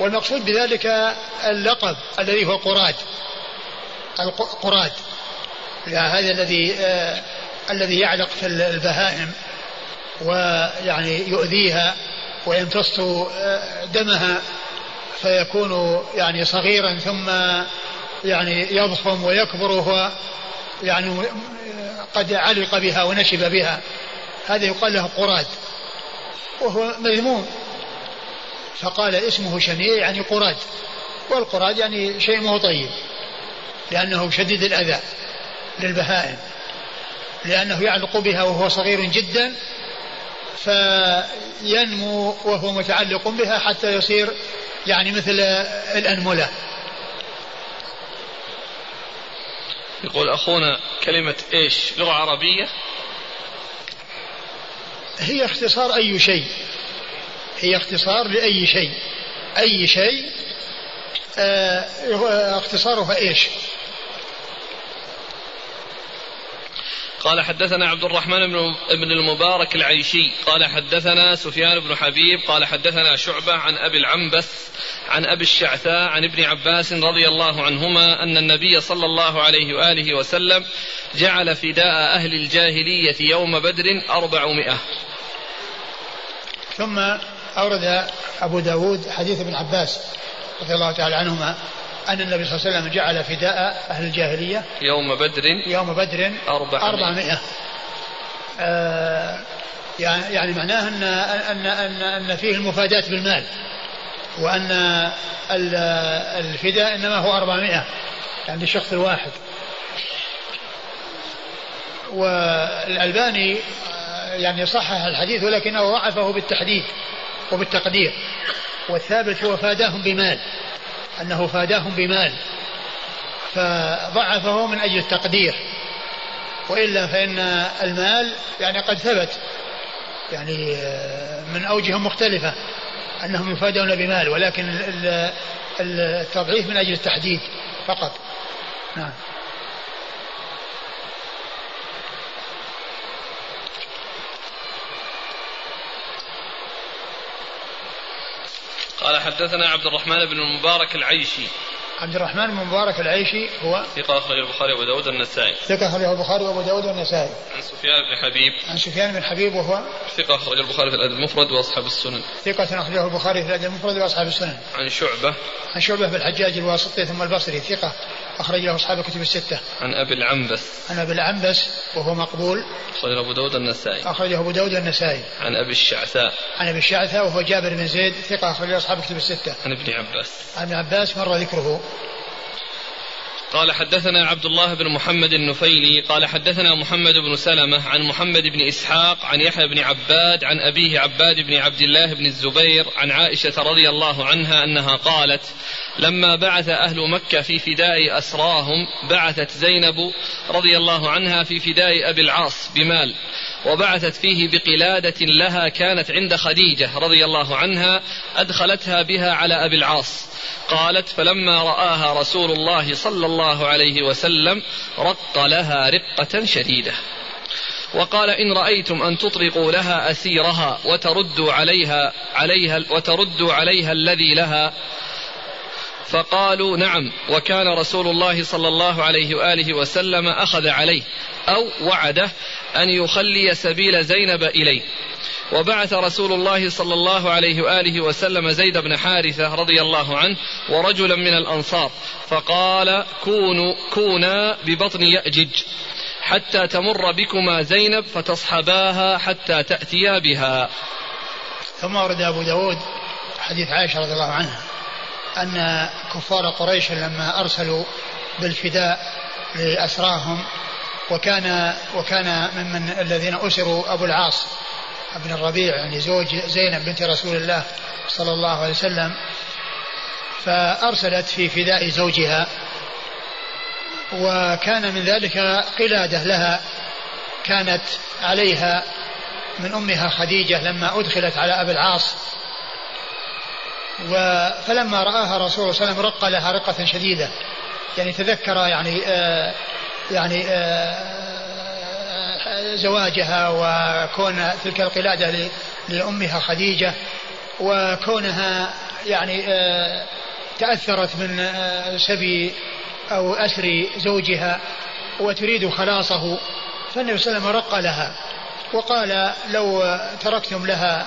والمقصود بذلك اللقب الذي هو قراد. القراد هذا الذي آه الذي يعلق في البهائم ويعني يؤذيها ويمتص آه دمها فيكون يعني صغيرا ثم يعني يضخم ويكبر وهو يعني قد علق بها ونشب بها. هذا يقال له قراد. وهو مذموم. فقال اسمه شنيع يعني قراد. والقراد يعني شيء مو طيب. لأنه شديد الأذى للبهائم. لأنه يعلق بها وهو صغير جدا فينمو وهو متعلق بها حتى يصير يعني مثل الأنملة. يقول أخونا كلمة إيش؟ لغة عربية. هي اختصار أي شيء. هي اختصار لأي شيء. أي شيء آه اختصارها إيش قال حدثنا عبد الرحمن بن المبارك العيشي. قال حدثنا سفيان بن حبيب. قال حدثنا شعبة عن أبي العنبس عن أبي الشعثاء عن ابن عباس رضي الله عنهما أن النبي صلى الله عليه وآله وسلم جعل فداء أهل الجاهلية يوم بدر أربعمائة. ثم أورد أبو داود حديث ابن عباس رضي الله تعالى عنهما أن النبي صلى الله عليه وسلم جعل فداء أهل الجاهلية يوم بدر يوم بدر أربعمائة, أربعمائة. آه يعني يعني معناه أن أن أن أن فيه المفادات بالمال وأن الفداء إنما هو أربعمائة يعني الشخص الواحد. والألباني يعني صحح الحديث ولكنه ضعفه بالتحديد وبالتقدير والثابت هو فاداهم بمال. أنه فاداهم بمال فضعفه من أجل التقدير وإلا فإن المال يعني قد ثبت يعني من أوجه مختلفة أنهم يفادون بمال ولكن التضعيف من أجل التحديد فقط. نعم. قال حدثنا عبد الرحمن بن المبارك العيشي عبد الرحمن بن مبارك العيشي هو ثقة أخرج البخاري وأبو داود النسائي ثقة أخرجه البخاري وأبو داود والنسائي. عن سفيان بن حبيب. عن سفيان بن حبيب وهو ثقة أخرج البخاري في الأدب المفرد وأصحاب السنن. ثقة أخرجه البخاري في الأدب المفرد وأصحاب السنن. عن شعبة. عن شعبة بالحجاج الواسطي ثم البصري. ثقة أخرج له أصحاب الكتب الستة. عن أبي العنبس. عن أبي العنبس وهو مقبول. أخرج أبو داود النسائي أخرجه أبو داود النسائي عن أبي الشعثاء. عن أبي الشعثاء وهو جابر بن زيد. ثقة أخرج له أصحاب الكتب الستة. عن ابن عباس. عن ابن عباس مر ذكره. قال حدثنا عبد الله بن محمد النفيلي قال حدثنا محمد بن سلمة عن محمد بن إسحاق عن يحيى بن عباد عن أبيه عباد بن عبد الله بن الزبير عن عائشة رضي الله عنها أنها قالت لما بعث أهل مكة في فداء أسراهم بعثت زينب رضي الله عنها في فداء أبي العاص بمال وبعثت فيه بقلادة لها كانت عند خديجة رضي الله عنها أدخلتها بها على أبي العاص. قالت فلما رآها رسول الله صلى الله عليه وسلم رق لها رقة شديدة. وقال إن رأيتم أن تطرقوا لها أسيرها وتردوا عليها عليها وتردوا عليها الذي لها. فقالوا نعم. وكان رسول الله صلى الله عليه وآله وسلم أخذ عليه أو وعده أن يخلي سبيل زينب إليه وبعث رسول الله صلى الله عليه وآله وسلم زيد بن حارثة رضي الله عنه ورجلا من الأنصار فقال كونوا كونا ببطن يأجج حتى تمر بكما زينب فتصحباها حتى تأتيا بها. ثم ورد أبو داود حديث عائشة رضي الله عنها أن كفار قريش لما أرسلوا بالفداء لأسراهم وكان وكان ممن الذين أسروا أبو العاص بن الربيع يعني زوج زينب بنت رسول الله صلى الله عليه وسلم فأرسلت في فداء زوجها وكان من ذلك قلادة لها كانت عليها من أمها خديجة لما أدخلت على أبي العاص. فلما رآها رسول الله صلى الله عليه وسلم رق لها رقة شديدة يعني تذكر يعني آه يعني آه زواجها وكون تلك القلادة لأمها خديجة وكونها يعني آه، تأثرت من آه، سبي أو أسر زوجها وتريد خلاصه فالنبي صلى الله عليه وسلم رق لها وقال لو تركتم لها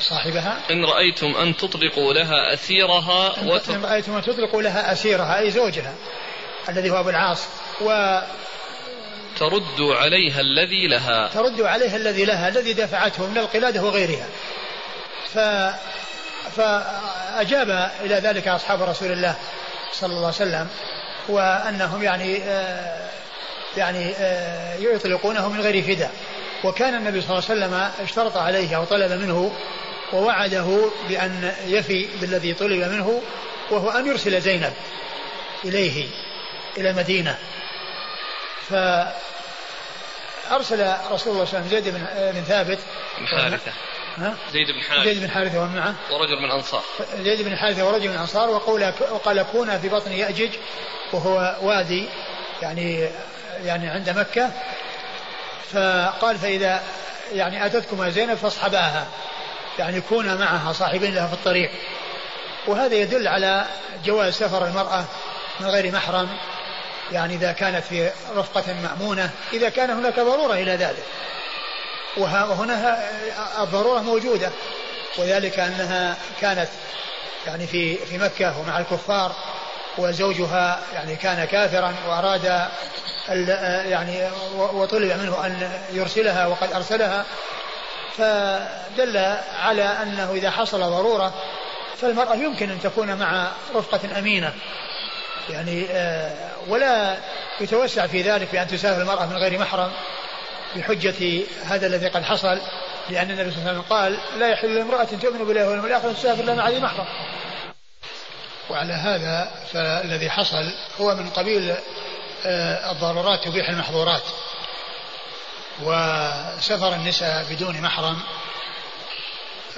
صاحبها. إن رأيتم أن تطلقوا لها أسيرها إن رأيتم أن تطلقوا لها أسيرها أي زوجها. الذي هو أبو العاص و ترد عليها الذي لها. ترد عليها الذي لها الذي دفعته من القلادة وغيرها. ف فأجاب إلى ذلك أصحاب رسول الله صلى الله عليه وسلم وأنهم يعني آه يعني آه يطلقونه من غير فداء وكان النبي صلى الله عليه وسلم اشترط عليه أو طلب منه ووعده بأن يفي بالذي طلب منه وهو أن يرسل زينب إليه. إلى المدينة. ف أرسل رسول الله صلى الله عليه وسلم زيد بن بن ثابت. بن حارثة؟ زيد بن حارثة. زيد بن حارثة ومن معه. ورجل من أنصار. زيد بن حارثة ورجل من أنصار وقول وقال كونا في بطن يأجج وهو وادي يعني يعني عند مكة. فقال فإذا يعني أتتكما زينب فاصحباها. يعني كونا معها صاحبين لها في الطريق. وهذا يدل على جواز سفر المرأة من غير محرم. يعني إذا كانت في رفقة مأمونة إذا كان هناك ضرورة إلى ذلك. وهنا الضرورة موجودة. وذلك أنها كانت يعني في في مكة ومع الكفار وزوجها يعني كان كافرا وأراد يعني وطلب منه أن يرسلها وقد أرسلها. فدل على أنه إذا حصل ضرورة فالمرأة يمكن أن تكون مع رفقة أمينة. يعني آه، ولا يتوسع في ذلك بأن تسافر المرأة من غير محرم بحجة هذا الذي قد حصل لأن النبي صلى الله عليه وسلم قال لا يحل لامرأة تؤمن بالله واليوم الآخر تسافر مع ذي محرم. وعلى هذا فالذي حصل هو من قبيل آه، الضرورات تبيح المحظورات. وسفر النساء بدون محرم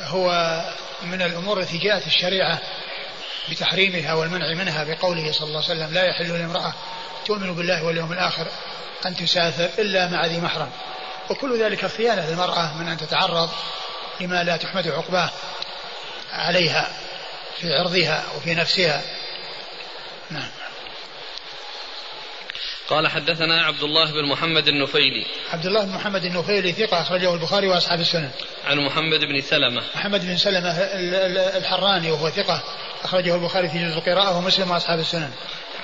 هو من الأمور التي جاءت الشريعة. بتحريمها والمنع منها بقوله صلى الله عليه وسلم لا يحل لامرأة تؤمن بالله واليوم الآخر أن تسافر إلا مع ذي محرم. وكل ذلك خيانة للمرأة من أن تتعرض لما لا تحمد عقباه عليها في عرضها وفي نفسها. نعم. قال حدثنا عبد الله بن محمد النفيلي. عبد الله بن محمد النفيلي ثقة أخرجه البخاري وأصحاب السنن. عن محمد بن سلمة. محمد بن سلمة الحراني وهو ثقة أخرجه البخاري في جزء القراءة ومسلم وأصحاب السنن.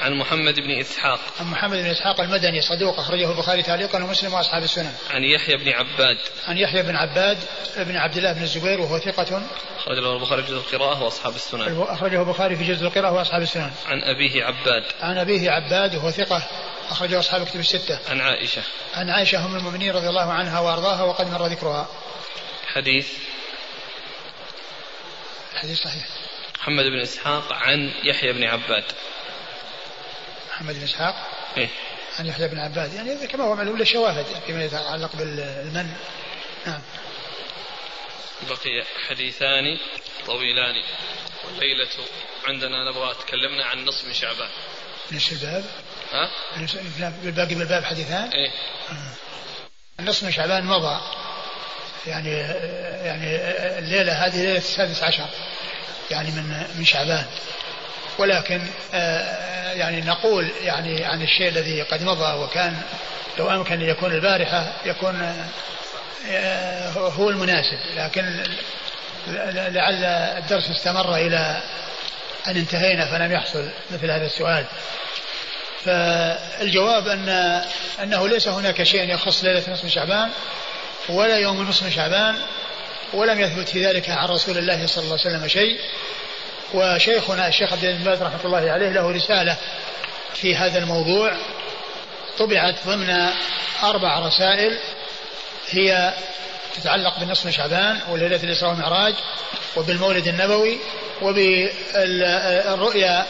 عن محمد بن إسحاق. عن محمد بن إسحاق المدني صدوق أخرجه البخاري تعليقا ومسلم وأصحاب السنن. عن يحيى بن عباد. عن يحيى بن عباد بن عبد الله بن الزبير وهو ثقة. أخرجه البخاري في جزء القراءة وأصحاب السنن. أخرجه البخاري في جزء القراءة وأصحاب السنن. عن أبيه عباد. عن أبيه عباد وهو ثقة. أخرجه أصحاب كتب الستة. عن عائشة. عن عائشة أم المؤمنين رضي الله عنها وأرضاها وقد مر ذكرها. حديث. حديث صحيح. محمد بن إسحاق عن يحيى بن عباد. محمد بن إسحاق إيه؟ عن يحيى بن عباد. يعني كما هو معلوم له شواهد فيما يتعلق بالمن. نعم. بقي حديثان طويلان. والليلة عندنا نبغى تكلمنا عن نصف شعبان. نصف الباب ها؟ بالباقي بالباب حديثان؟ إيه. نصف من شعبان مضى يعني يعني الليلة هذه ليلة السادس عشر. يعني من من شعبان. ولكن آه، يعني نقول يعني عن الشيء الذي قد مضى وكان لو أمكن أن يكون البارحة يكون آه، هو المناسب. لكن لعل الدرس استمر إلى أن انتهينا فلم يحصل مثل هذا السؤال. فالجواب أن أنه ليس هناك شيء يخص ليلة نصف شعبان ولا يوم نصف شعبان ولم يثبت في ذلك عن رسول الله صلى الله عليه وسلم شيء. وشيخنا الشيخ عبد العزيز رحمة الله عليه له رسالة في هذا الموضوع. طبعت ضمن أربع رسائل هي تتعلق بالنصف من شعبان وليلة الإسراء والمعراج وبالمولد النبوي وبالرؤيا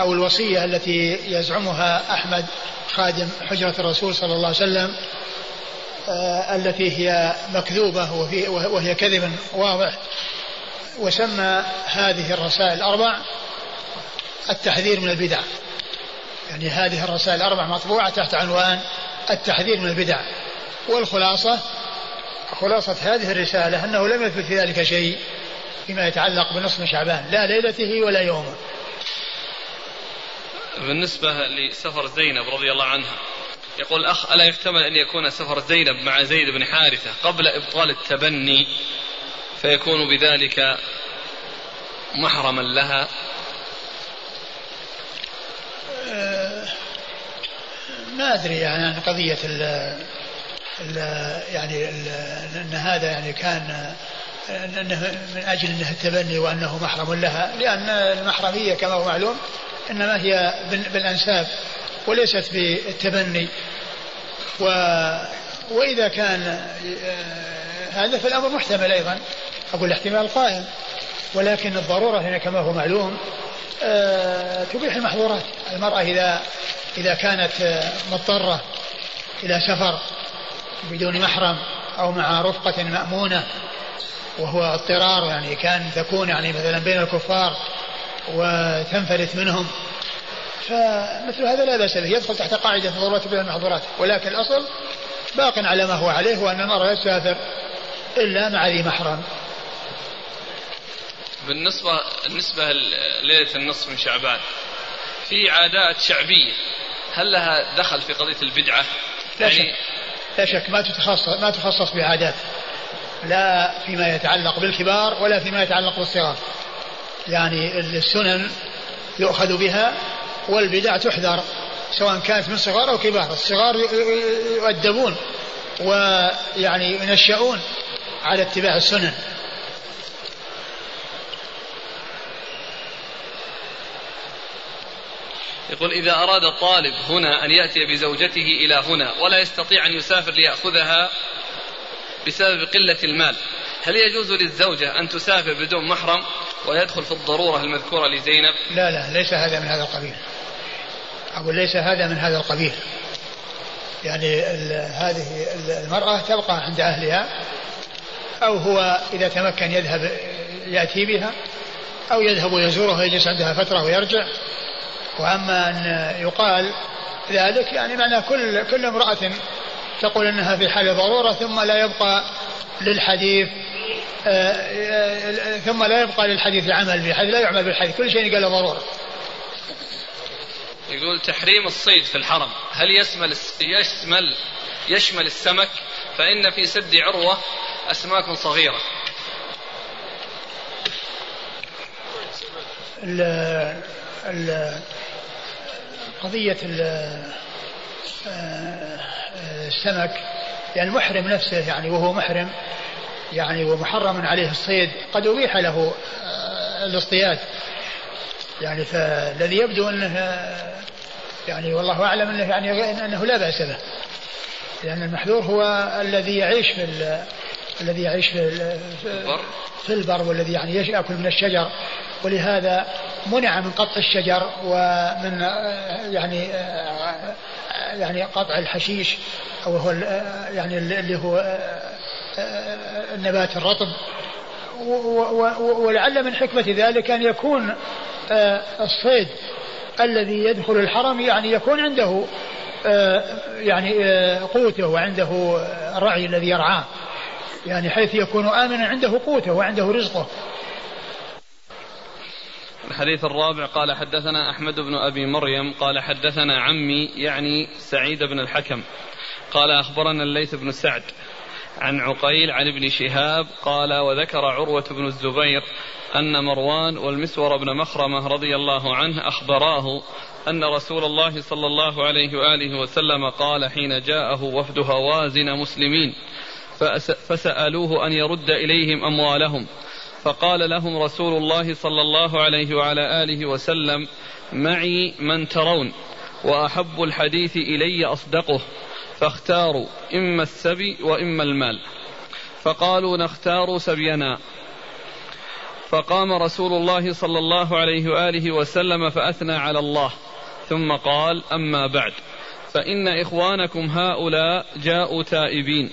أو الوصية التي يزعمها أحمد خادم حجرة الرسول صلى الله عليه وسلم آه، التي هي مكذوبة وهي كذب واضح وسمى هذه الرسائل الأربع التحذير من البدع. يعني هذه الرسائل الأربع مطبوعة تحت عنوان التحذير من البدع. والخلاصة خلاصة هذه الرسالة أنه لم يثبت في ذلك شيء فيما يتعلق بنصف شعبان لا ليلته ولا يومه. بالنسبة لسفر زينب رضي الله عنها يقول الأخ ألا يحتمل أن يكون سفر زينب مع زيد بن حارثة قبل إبطال التبني فيكون بذلك محرما لها؟ أه، ما أدري يعني عن قضية ال ال يعني ال أن هذا يعني كان أنه من أجل أنه التبني وأنه محرم لها لأن المحرمية كما هو معلوم إنما هي بالأنساب وليست بالتبني. و وإذا كان آه، هذا فالأمر محتمل أيضا أقول الاحتمال قائم. ولكن الضرورة هنا كما هو معلوم آه، تبيح المحظورات. المرأة إذا إذا كانت آه، مضطرة إلى سفر بدون محرم أو مع رفقة مأمونة وهو اضطرار يعني كان تكون يعني مثلا بين الكفار وتنفلت منهم. فمثل هذا لا بأس به يدخل تحت قاعدة الضرورات بين المحظورات. ولكن الأصل باق على ما هو عليه وأن المرأة لا تسافر إلا مع ذي محرم. بالنسبة بالنسبة ليلة النصف من شعبان في عادات شعبية هل لها دخل في قضية البدعة؟ لا يعني شك لا شك ما تتخصص ما تخصص بعادات لا فيما يتعلق بالكبار ولا فيما يتعلق بالصغار. يعني السنن يؤخذ بها والبدع تحذر سواء كانت من صغار أو كبار. الصغار يؤدبون ويعني ينشأون على اتباع السنن. يقول إذا أراد الطالب هنا أن يأتي بزوجته إلى هنا ولا يستطيع أن يسافر ليأخذها بسبب قلة المال. هل يجوز للزوجة أن تسافر بدون محرم ويدخل في الضرورة المذكورة لزينب؟ لا لا ليس هذا من هذا القبيل. أقول ليس هذا من هذا القبيل. يعني هذه المرأة تبقى عند أهلها أو هو إذا تمكن يذهب يأتي بها أو يذهب ويزورها ويجلس عندها فترة ويرجع. وأما أن يقال ذلك يعني معنى كل كل امرأة تقول أنها في حال ضرورة ثم لا يبقى للحديث آه، آه، ثم لا يبقى للحديث عمل بالحديث لا يعمل بالحديث كل شيء قال له ضرورة. يقول تحريم الصيد في الحرم هل يشمل يشمل يشمل السمك؟ فإن في سد عروة أسماك صغيرة. ال ال قضية آه، السمك يعني المحرم نفسه يعني وهو محرم يعني ومحرم عليه الصيد قد أبيح له آه، الاصطياد. يعني فالذي يبدو أنه يعني والله أعلم أنه يعني أنه لا بأس به. لأن المحذور هو الذي يعيش في الذي يعيش في البر. في البر والذي يعني يأكل من الشجر. ولهذا منع من قطع الشجر ومن يعني يعني قطع الحشيش أو هو يعني اللي هو النبات الرطب. ولعل من حكمة ذلك أن يكون الصيد الذي يدخل الحرم يعني يكون عنده يعني قوته وعنده الرعي الذي يرعاه. يعني حيث يكون آمنا عنده قوته وعنده رزقه. الحديث الرابع قال حدثنا أحمد بن أبي مريم قال حدثنا عمي يعني سعيد بن الحكم. قال أخبرنا الليث بن سعد عن عقيل عن ابن شهاب قال وذكر عروة بن الزبير أن مروان والمسور بن مخرمة رضي الله عنه أخبراه أن رسول الله صلى الله عليه وآله وسلم قال حين جاءه وفد هوازن مسلمين فسألوه أن يرد إليهم أموالهم فقال لهم رسول الله صلى الله عليه وعلى آله وسلم معي من ترون وأحب الحديث إلي أصدقه فاختاروا إما السبي وإما المال. فقالوا نختار سبينا. فقام رسول الله صلى الله عليه وآله وسلم فأثنى على الله ثم قال أما بعد فإن إخوانكم هؤلاء جاءوا تائبين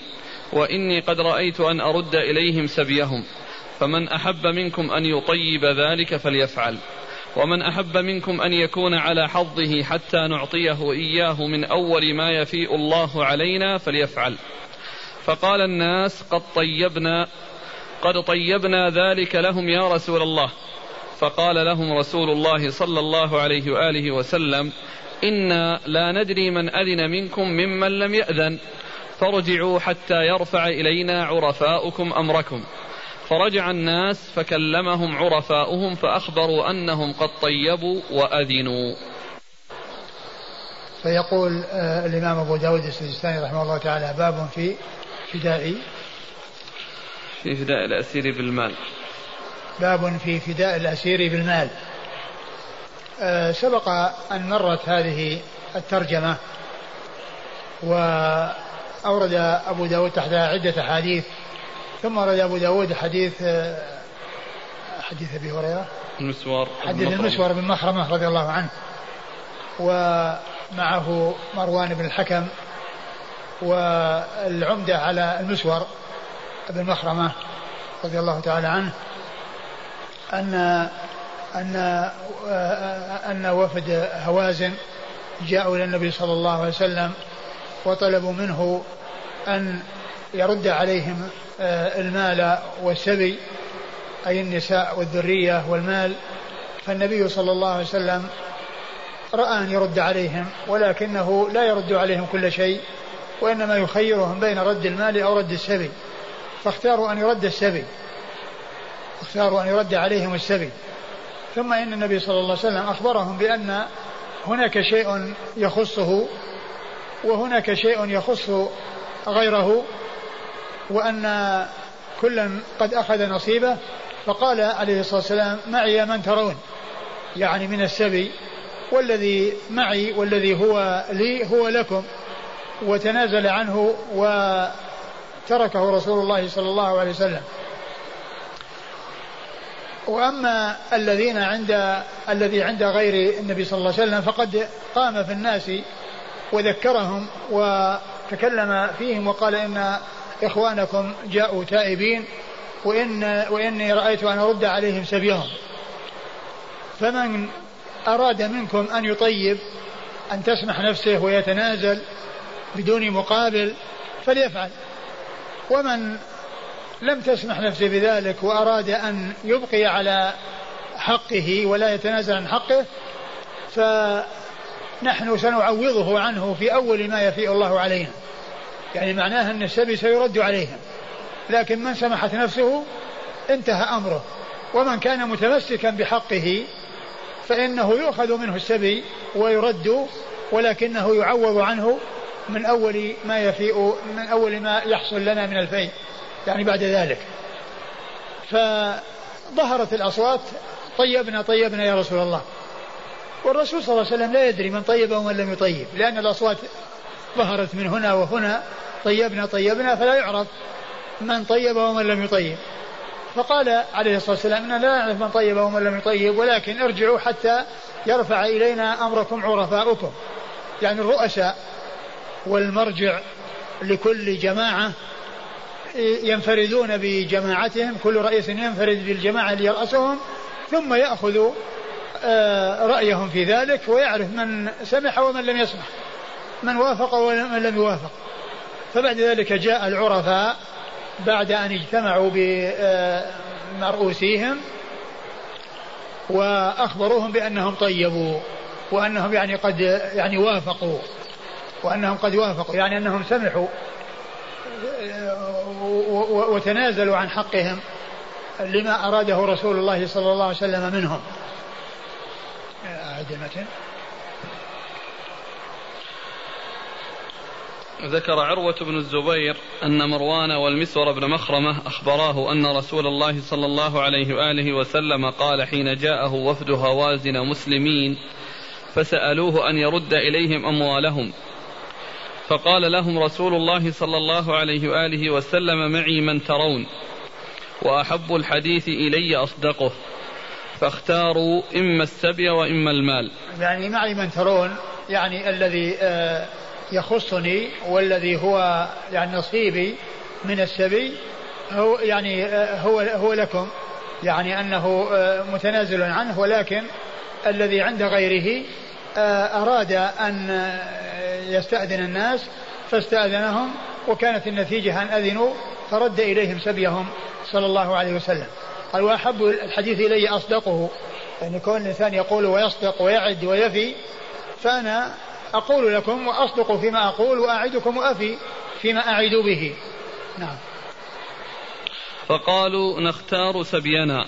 وإني قد رأيت أن أرد إليهم سبيهم. فمن أحب منكم أن يطيب ذلك فليفعل. ومن أحب منكم أن يكون على حظه حتى نعطيه إياه من أول ما يفيء الله علينا فليفعل. فقال الناس قد طيبنا قد طيبنا ذلك لهم يا رسول الله. فقال لهم رسول الله صلى الله عليه وآله وسلم إنا لا ندري من أذن منكم ممن لم يأذن. فارجعوا حتى يرفع إلينا عرفاؤكم أمركم. فرجع الناس فكلمهم عرفاؤهم فأخبروا أنهم قد طيبوا وأذنوا. فيقول آه الإمام أبو داود السجستاني رحمه الله تعالى باب في فداء في فداء الأسير بالمال. باب في فداء الأسير بالمال. آه سبق أن مرت هذه الترجمة وأورد أبو داود تحتها عدة أحاديث ثم ورد أبو داود حديث حديث أبي هريرة. المسور حديث المسور بن مخرمة رضي الله عنه. ومعه مروان بن الحكم والعمدة على المسور بن مخرمة رضي الله تعالى عنه. أن أن أن وفد هوازن جاءوا إلى النبي صلى الله عليه وسلم وطلبوا منه أن يرد عليهم آه، المال والسبي أي النساء والذرية والمال. فالنبي صلى الله عليه وسلم رأى أن يرد عليهم ولكنه لا يرد عليهم كل شيء وإنما يخيرهم بين رد المال أو رد السبي. فاختاروا أن يرد السبي. اختاروا أن يرد عليهم السبي. ثم إن النبي صلى الله عليه وسلم أخبرهم بأن هناك شيء يخصه وهناك شيء يخص غيره. وأن كلا قد أخذ نصيبه فقال عليه الصلاة والسلام معي من ترون. يعني من السبي والذي معي والذي هو لي هو لكم. وتنازل عنه وتركه رسول الله صلى الله عليه وسلم. وأما الذين عند الذي عند غير النبي صلى الله عليه وسلم فقد قام في الناس وذكرهم وتكلم فيهم وقال إن إخوانكم جاءوا تائبين وإن وإني رأيت أن أرد عليهم سبيهم. فمن أراد منكم أن يطيب أن تسمح نفسه ويتنازل بدون مقابل فليفعل. ومن لم تسمح نفسه بذلك وأراد أن يبقي على حقه ولا يتنازل عن حقه فنحن سنعوضه عنه في أول ما يفيء الله علينا. يعني معناه أن السبي سيرد عليهم لكن من سمحت نفسه انتهى أمره. ومن كان متمسكا بحقه فإنه يؤخذ منه السبي ويرد ولكنه يعوض عنه من أول ما يفيء من أول ما يحصل لنا من الفيء يعني بعد ذلك. فظهرت الأصوات طيبنا طيبنا يا رسول الله. والرسول صلى الله عليه وسلم لا يدري من طيب ومن لم يطيب لأن الأصوات ظهرت من هنا وهنا طيبنا طيبنا فلا يعرف من طيب ومن لم يطيب. فقال عليه الصلاة والسلام إننا لا نعرف من طيب ومن لم يطيب ولكن ارجعوا حتى يرفع إلينا أمركم عرفاؤكم. يعني الرؤساء والمرجع لكل جماعة ينفردون بجماعتهم كل رئيس ينفرد بالجماعة اللي يرأسهم ثم يأخذ آه، رأيهم في ذلك ويعرف من سمح ومن لم يسمح. من وافق ومن لم يوافق. فبعد ذلك جاء العرفاء بعد أن اجتمعوا بمرؤوسيهم وأخبروهم بأنهم طيبوا وأنهم يعني قد يعني وافقوا وأنهم قد وافقوا يعني أنهم سمحوا وتنازلوا عن حقهم لما أراده رسول الله صلى الله عليه وسلم منهم. أعد ذكر عروة بن الزبير أن مروان والمسور بن مخرمة أخبراه أن رسول الله صلى الله عليه وآله وسلم قال حين جاءه وفد هوازن مسلمين فسألوه أن يرد إليهم أموالهم. فقال لهم رسول الله صلى الله عليه وآله وسلم معي من ترون وأحب الحديث إلي أصدقه فاختاروا إما السبي وإما المال. يعني معي من ترون يعني الذي آه يخصني والذي هو يعني نصيبي من السبي هو يعني آه، هو هو لكم. يعني أنه آه، متنازل عنه ولكن الذي عند غيره آه، أراد أن يستأذن الناس فاستأذنهم وكانت النتيجة أن أذنوا فرد إليهم سبيهم صلى الله عليه وسلم. قال وأحب الحديث إلي أصدقه. يعني كون الإنسان يقول ويصدق ويعد ويفي فأنا أقول لكم وأصدق فيما أقول وأعدكم وأفي فيما أعد به. نعم. فقالوا نختار سبينا.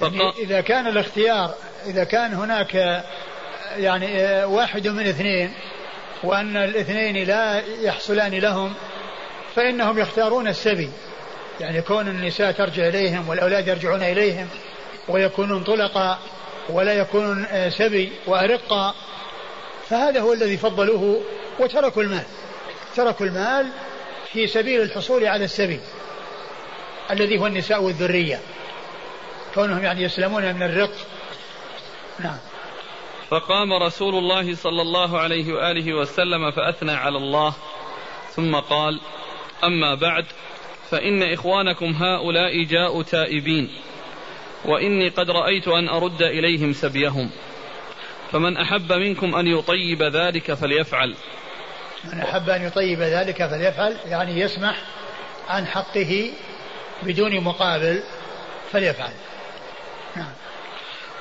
فقا... يعني إذا كان الاختيار إذا كان هناك يعني واحد من اثنين وأن الاثنين لا يحصلان لهم فإنهم يختارون السبي. يعني كون النساء ترجع إليهم والأولاد يرجعون إليهم ويكونون طلقا ولا يكونون سبي وأرقا فهذا هو الذي فضلوه وتركوا المال. تركوا المال في سبيل الحصول على السبيل الذي هو النساء والذرية. كونهم يعني يسلمون من الرق. نعم. فقام رسول الله صلى الله عليه وآله وسلم فأثنى على الله ثم قال أما بعد فإن إخوانكم هؤلاء جاءوا تائبين وإني قد رأيت أن أرد إليهم سبيهم. فمن أحب منكم أن يطيب ذلك فليفعل. من أحب أن يطيب ذلك فليفعل يعني يسمح عن حقه بدون مقابل فليفعل. نعم.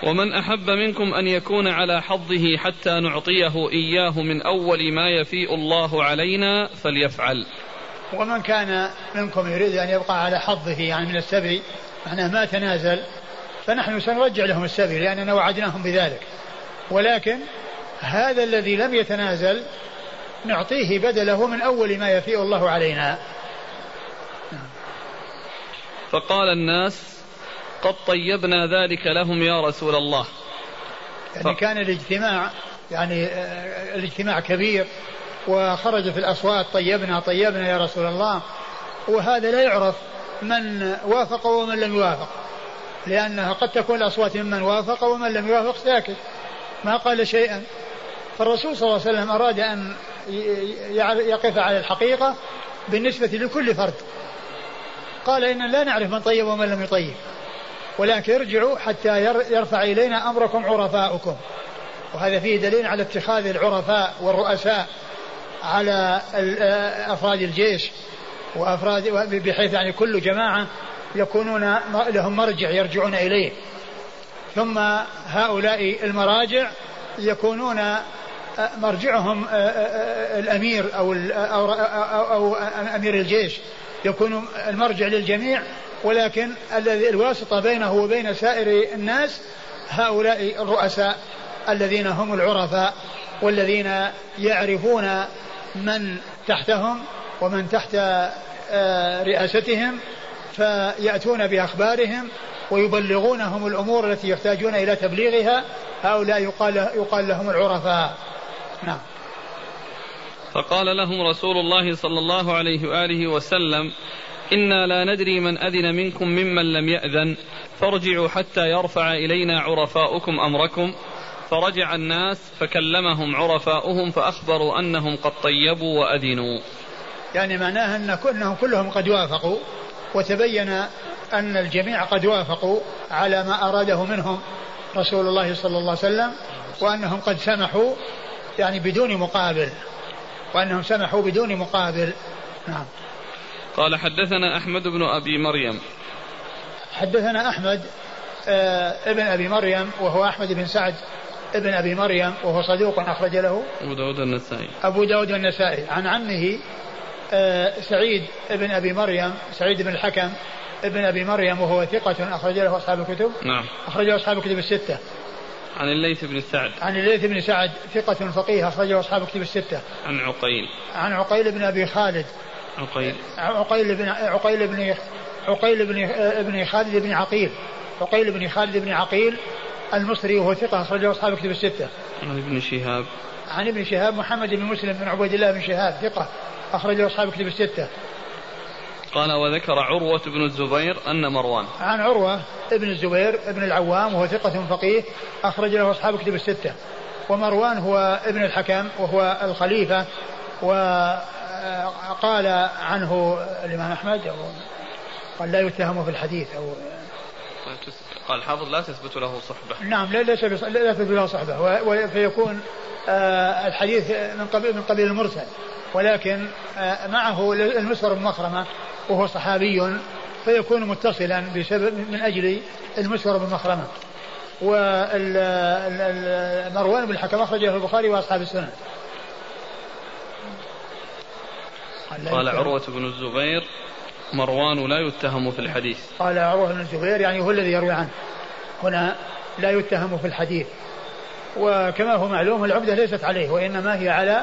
ومن أحب منكم أن يكون على حظه حتى نعطيه إياه من أول ما يفيء الله علينا فليفعل. ومن كان منكم يريد أن يبقى على حظه يعني من السبي معناه ما تنازل فنحن سنرجع لهم السبي لأننا وعدناهم بذلك. ولكن هذا الذي لم يتنازل نعطيه بدله من أول ما يفيء الله علينا. فقال الناس قد طيبنا ذلك لهم يا رسول الله. يعني ف... كان الاجتماع يعني آه، الاجتماع كبير وخرج في الأصوات طيبنا طيبنا يا رسول الله. وهذا لا يعرف من وافق ومن لم يوافق لأنها قد تكون الأصوات ممن وافق ومن لم يوافق ساكت. ما قال شيئا. فالرسول صلى الله عليه وسلم أراد أن يقف على الحقيقة بالنسبة لكل فرد. قال إن لا نعرف من طيب ومن لم يطيب. ولكن ارجعوا حتى يرفع إلينا أمركم عرفاؤكم. وهذا فيه دليل على اتخاذ العرفاء والرؤساء على أفراد الجيش. وأفراد بحيث يعني كل جماعة يكونون لهم مرجع يرجعون إليه. ثم هؤلاء المراجع يكونون مرجعهم الأمير أو, أو, أو, أو أمير الجيش. يكون المرجع للجميع ولكن الذي الواسطة بينه وبين سائر الناس هؤلاء الرؤساء الذين هم العرفاء والذين يعرفون من تحتهم ومن تحت آه، رئاستهم فيأتون بأخبارهم ويبلغونهم الأمور التي يحتاجون إلى تبليغها هؤلاء يقال, يقال لهم العرفاء. نعم. فقال لهم رسول الله صلى الله عليه وآله وسلم إنا لا ندري من أذن منكم ممن لم يأذن فارجعوا حتى يرفع إلينا عرفاؤكم أمركم. فرجع الناس فكلمهم عرفاؤهم فأخبروا أنهم قد طيبوا وأذنوا. يعني معناها أن كلهم كلهم قد وافقوا. وتبين أن الجميع قد وافقوا على ما أراده منهم رسول الله صلى الله عليه وسلم وأنهم قد سمحوا يعني بدون مقابل وأنهم سمحوا بدون مقابل. نعم. قال حدثنا أحمد بن أبي مريم. حدثنا أحمد آه ابن أبي مريم وهو أحمد بن سعد ابن أبي مريم وهو صدوق أخرج له. أبو داود النسائي. أبو داود النسائي. عن عمه سعيد ابن أبي مريم سعيد بن الحكم ابن أبي مريم وهو ثقة أخرج له أصحاب الكتب. نعم. أخرج له أصحاب الكتب الستة. عن الليث بن سعد. عن الليث بن سعد ثقة فقيه أخرجه أصحاب الكتب الستة. عن عقيل. عن عقيل بن أبي خالد. عقيل. عقيل بن عقيل بن عقيل بن ابن خالد بن عقيل. عقيل بن خالد بن عقيل المصري وهو ثقة أخرجه أصحاب الكتب الستة. عن ابن شهاب. عن ابن شهاب محمد بن مسلم بن عبيد الله بن شهاب ثقة. أخرجه أصحاب الكتب الستة. قال وذكر عروة بن الزبير أن مروان. عن عروة ابن الزبير ابن العوام وهو ثقة فقيه أخرج له أصحاب الكتب الستة. ومروان هو ابن الحكم وهو الخليفة وقال عنه الإمام أحمد أو قال لا يتهم في الحديث أو قال الحافظ لا تثبت له صحبة. نعم لا ليس لا تثبت له صحبة. فيكون آه، الحديث من قبيل من قبيل المرسل. ولكن آه، معه المسور بن مخرمة وهو صحابي فيكون متصلا بسبب من أجل المسور بن مخرمة. ومروان بن الحكم أخرجه البخاري وأصحاب السنة. قال عروة بن الزبير مروان لا يتهم في الحديث. قال عروة بن الزبير يعني هو الذي يروي عنه. هنا لا يتهم في الحديث. وكما هو معلوم العبدة ليست عليه وإنما هي على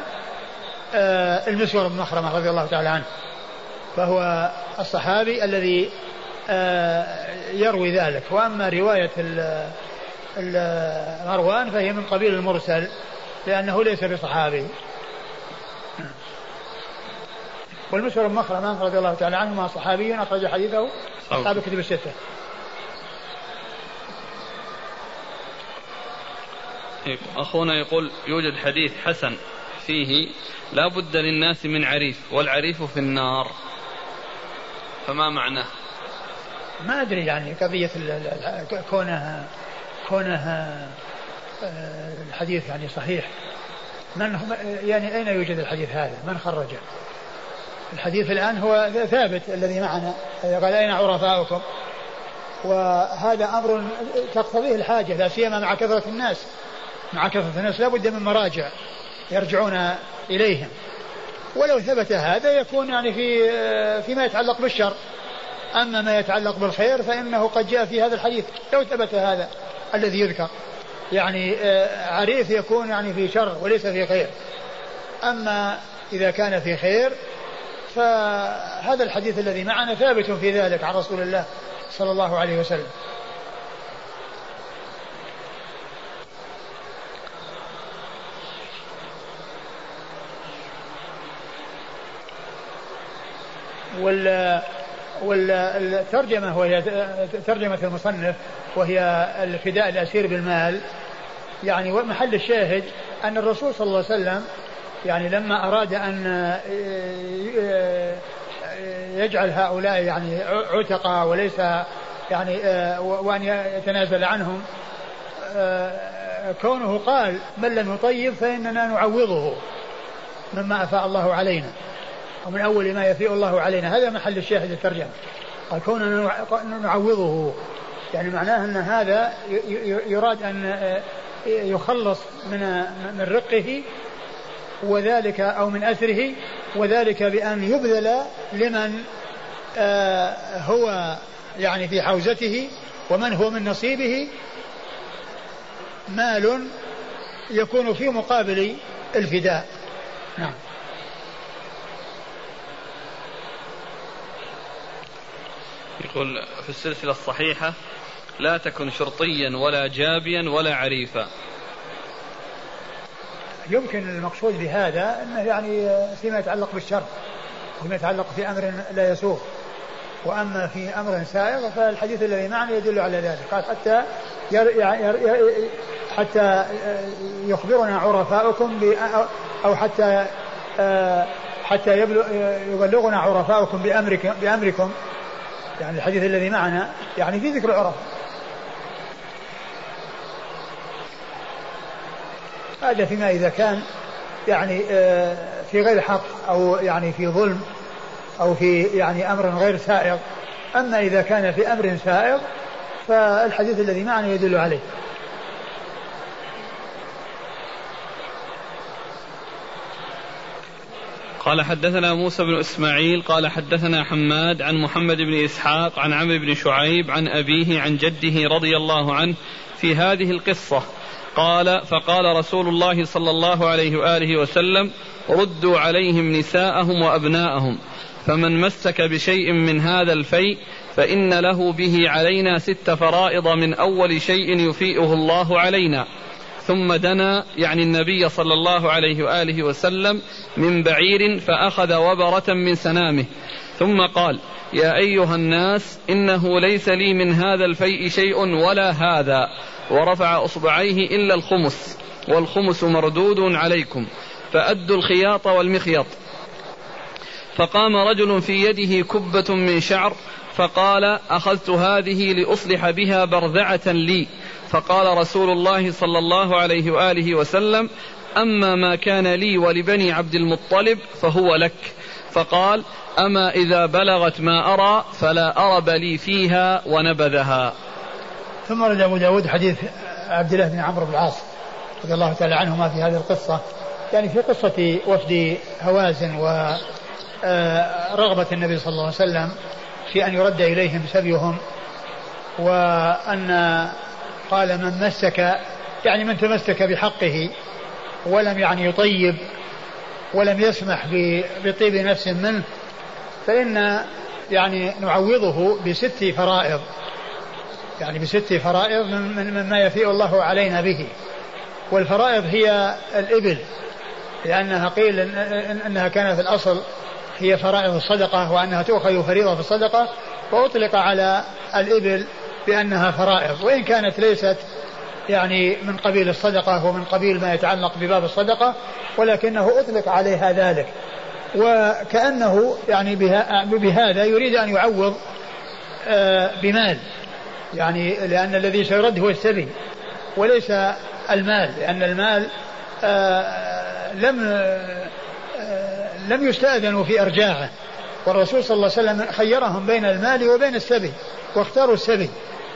آه، المسور بن مخرمة رضي الله تعالى عنه. فهو الصحابي الذي آه، يروي ذلك. وأما رواية مروان فهي من قبيل المرسل لأنه ليس بصحابي. والمسور بن مخرمة رضي الله تعالى عنهما صحابي أخرج حديثه أصحاب الكتب الستة. أخونا يقول يوجد حديث حسن فيه لا بد للناس من عريف والعريف في النار. فما معناه؟ ما أدري يعني قضية كونها كونها آه، الحديث يعني صحيح. من يعني أين يوجد الحديث هذا؟ من خرجه؟ الحديث الآن هو ثابت الذي معنا قال أين عرفاؤكم؟ وهذا أمر تقتضيه الحاجة لا سيما مع كثرة الناس. مع كثرة الناس لا بد من مراجع يرجعون إليهم. ولو ثبت هذا يكون يعني في فيما يتعلق بالشر. أما ما يتعلق بالخير فإنه قد جاء في هذا الحديث لو ثبت هذا الذي يذكر. يعني آه، عريف يكون يعني في شر وليس في خير. أما إذا كان في خير فهذا الحديث الذي معنا ثابت في ذلك عن رسول الله صلى الله عليه وسلم. وال والترجمة وهي ترجمة المصنف وهي الفداء الأسير بالمال يعني محل الشاهد أن الرسول صلى الله عليه وسلم يعني لما أراد أن يجعل هؤلاء يعني عتقا وليس يعني وأن يتنازل عنهم كونه قال من لم يطيب فإننا نعوضه مما أفاء الله علينا ومن أول ما يفيء الله علينا. هذا محل الشاهد الترجمة. قال كوننا نعوضه. يعني معناه أن هذا يراد أن آه، يخلص من من رقه وذلك أو من أثره وذلك بأن يبذل لمن آه، هو يعني في حوزته ومن هو من نصيبه مال يكون في مقابل الفداء. نعم. يقول في السلسلة الصحيحة لا تكن شرطيا ولا جابيا ولا عريفا. يمكن المقصود بهذا إنه يعني فيما يتعلق بالشر فيما يتعلق في أمر لا يسوغ. وأما في أمر سائغ فالحديث الذي معنا يدل على ذلك. قال حتى ير ير ير حتى يخبرنا عرفاؤكم أو حتى حتى يبلغنا عرفاؤكم بامركم بأمركم. يعني الحديث الذي معنا يعني في ذكر عرف هذا فيما إذا كان يعني آه، في غير حق أو يعني في ظلم أو في يعني أمر غير سائغ. أما إذا كان في أمر سائغ فالحديث الذي معنا يدل عليه. قال حدثنا موسى بن إسماعيل قال حدثنا حماد عن محمد بن إسحاق عن عمرو بن شعيب عن أبيه عن جده رضي الله عنه في هذه القصة. قال فقال رسول الله صلى الله عليه وآله وسلم ردوا عليهم نساءهم وأبناءهم فمن مسك بشيء من هذا الفيء فإن له به علينا ست فرائض من أول شيء يفيئه الله علينا. ثم دنا يعني النبي صلى الله عليه وآله وسلم من بعير فأخذ وبرة من سنامه. ثم قال يا أيها الناس إنه ليس لي من هذا الفيء شيء ولا هذا. ورفع أصبعيه إلا الخمس والخمس مردود عليكم. فأدوا الخياط والمخيط. فقام رجل في يده كبة من شعر فقال أخذت هذه لأصلح بها برذعه لي. فقال رسول الله صلى الله عليه وآله وسلم أما ما كان لي ولبني عبد المطلب فهو لك. فقال أما إذا بلغت ما أرى فلا أرب لي فيها ونبذها. ثم ورد أبو داود حديث عبد الله بن عمرو بن العاص رضي الله تعالى عنهما في هذه القصة. يعني في قصة وفد هوازن ورغبه آه، النبي صلى الله عليه وسلم في أن يرد إليهم سبيهم وأن قال من مسك يعني من تمسك بحقه ولم يعني يطيب ولم يسمح بطيب نفس منه فإن يعني نعوضه بست فرائض. يعني بست فرائض مما يفيء الله علينا به. والفرائض هي الإبل لأنها قيل أنها كانت في الأصل هي فرائض الصدقة وأنها تؤخذ فريضة في الصدقة وأطلق على الإبل بأنها فرائض. وإن كانت ليست يعني من قبيل الصدقة ومن قبيل ما يتعلق بباب الصدقة ولكنه أطلق عليها ذلك. وكأنه يعني بهذا يريد أن يعوض آه، بمال. يعني لأن الذي سيرد هو السبي وليس المال. لأن المال آه، لم آه، لم يستأذنوا في إرجاعه. والرسول صلى الله عليه وسلم خيرهم بين المال وبين السبي واختاروا السبي.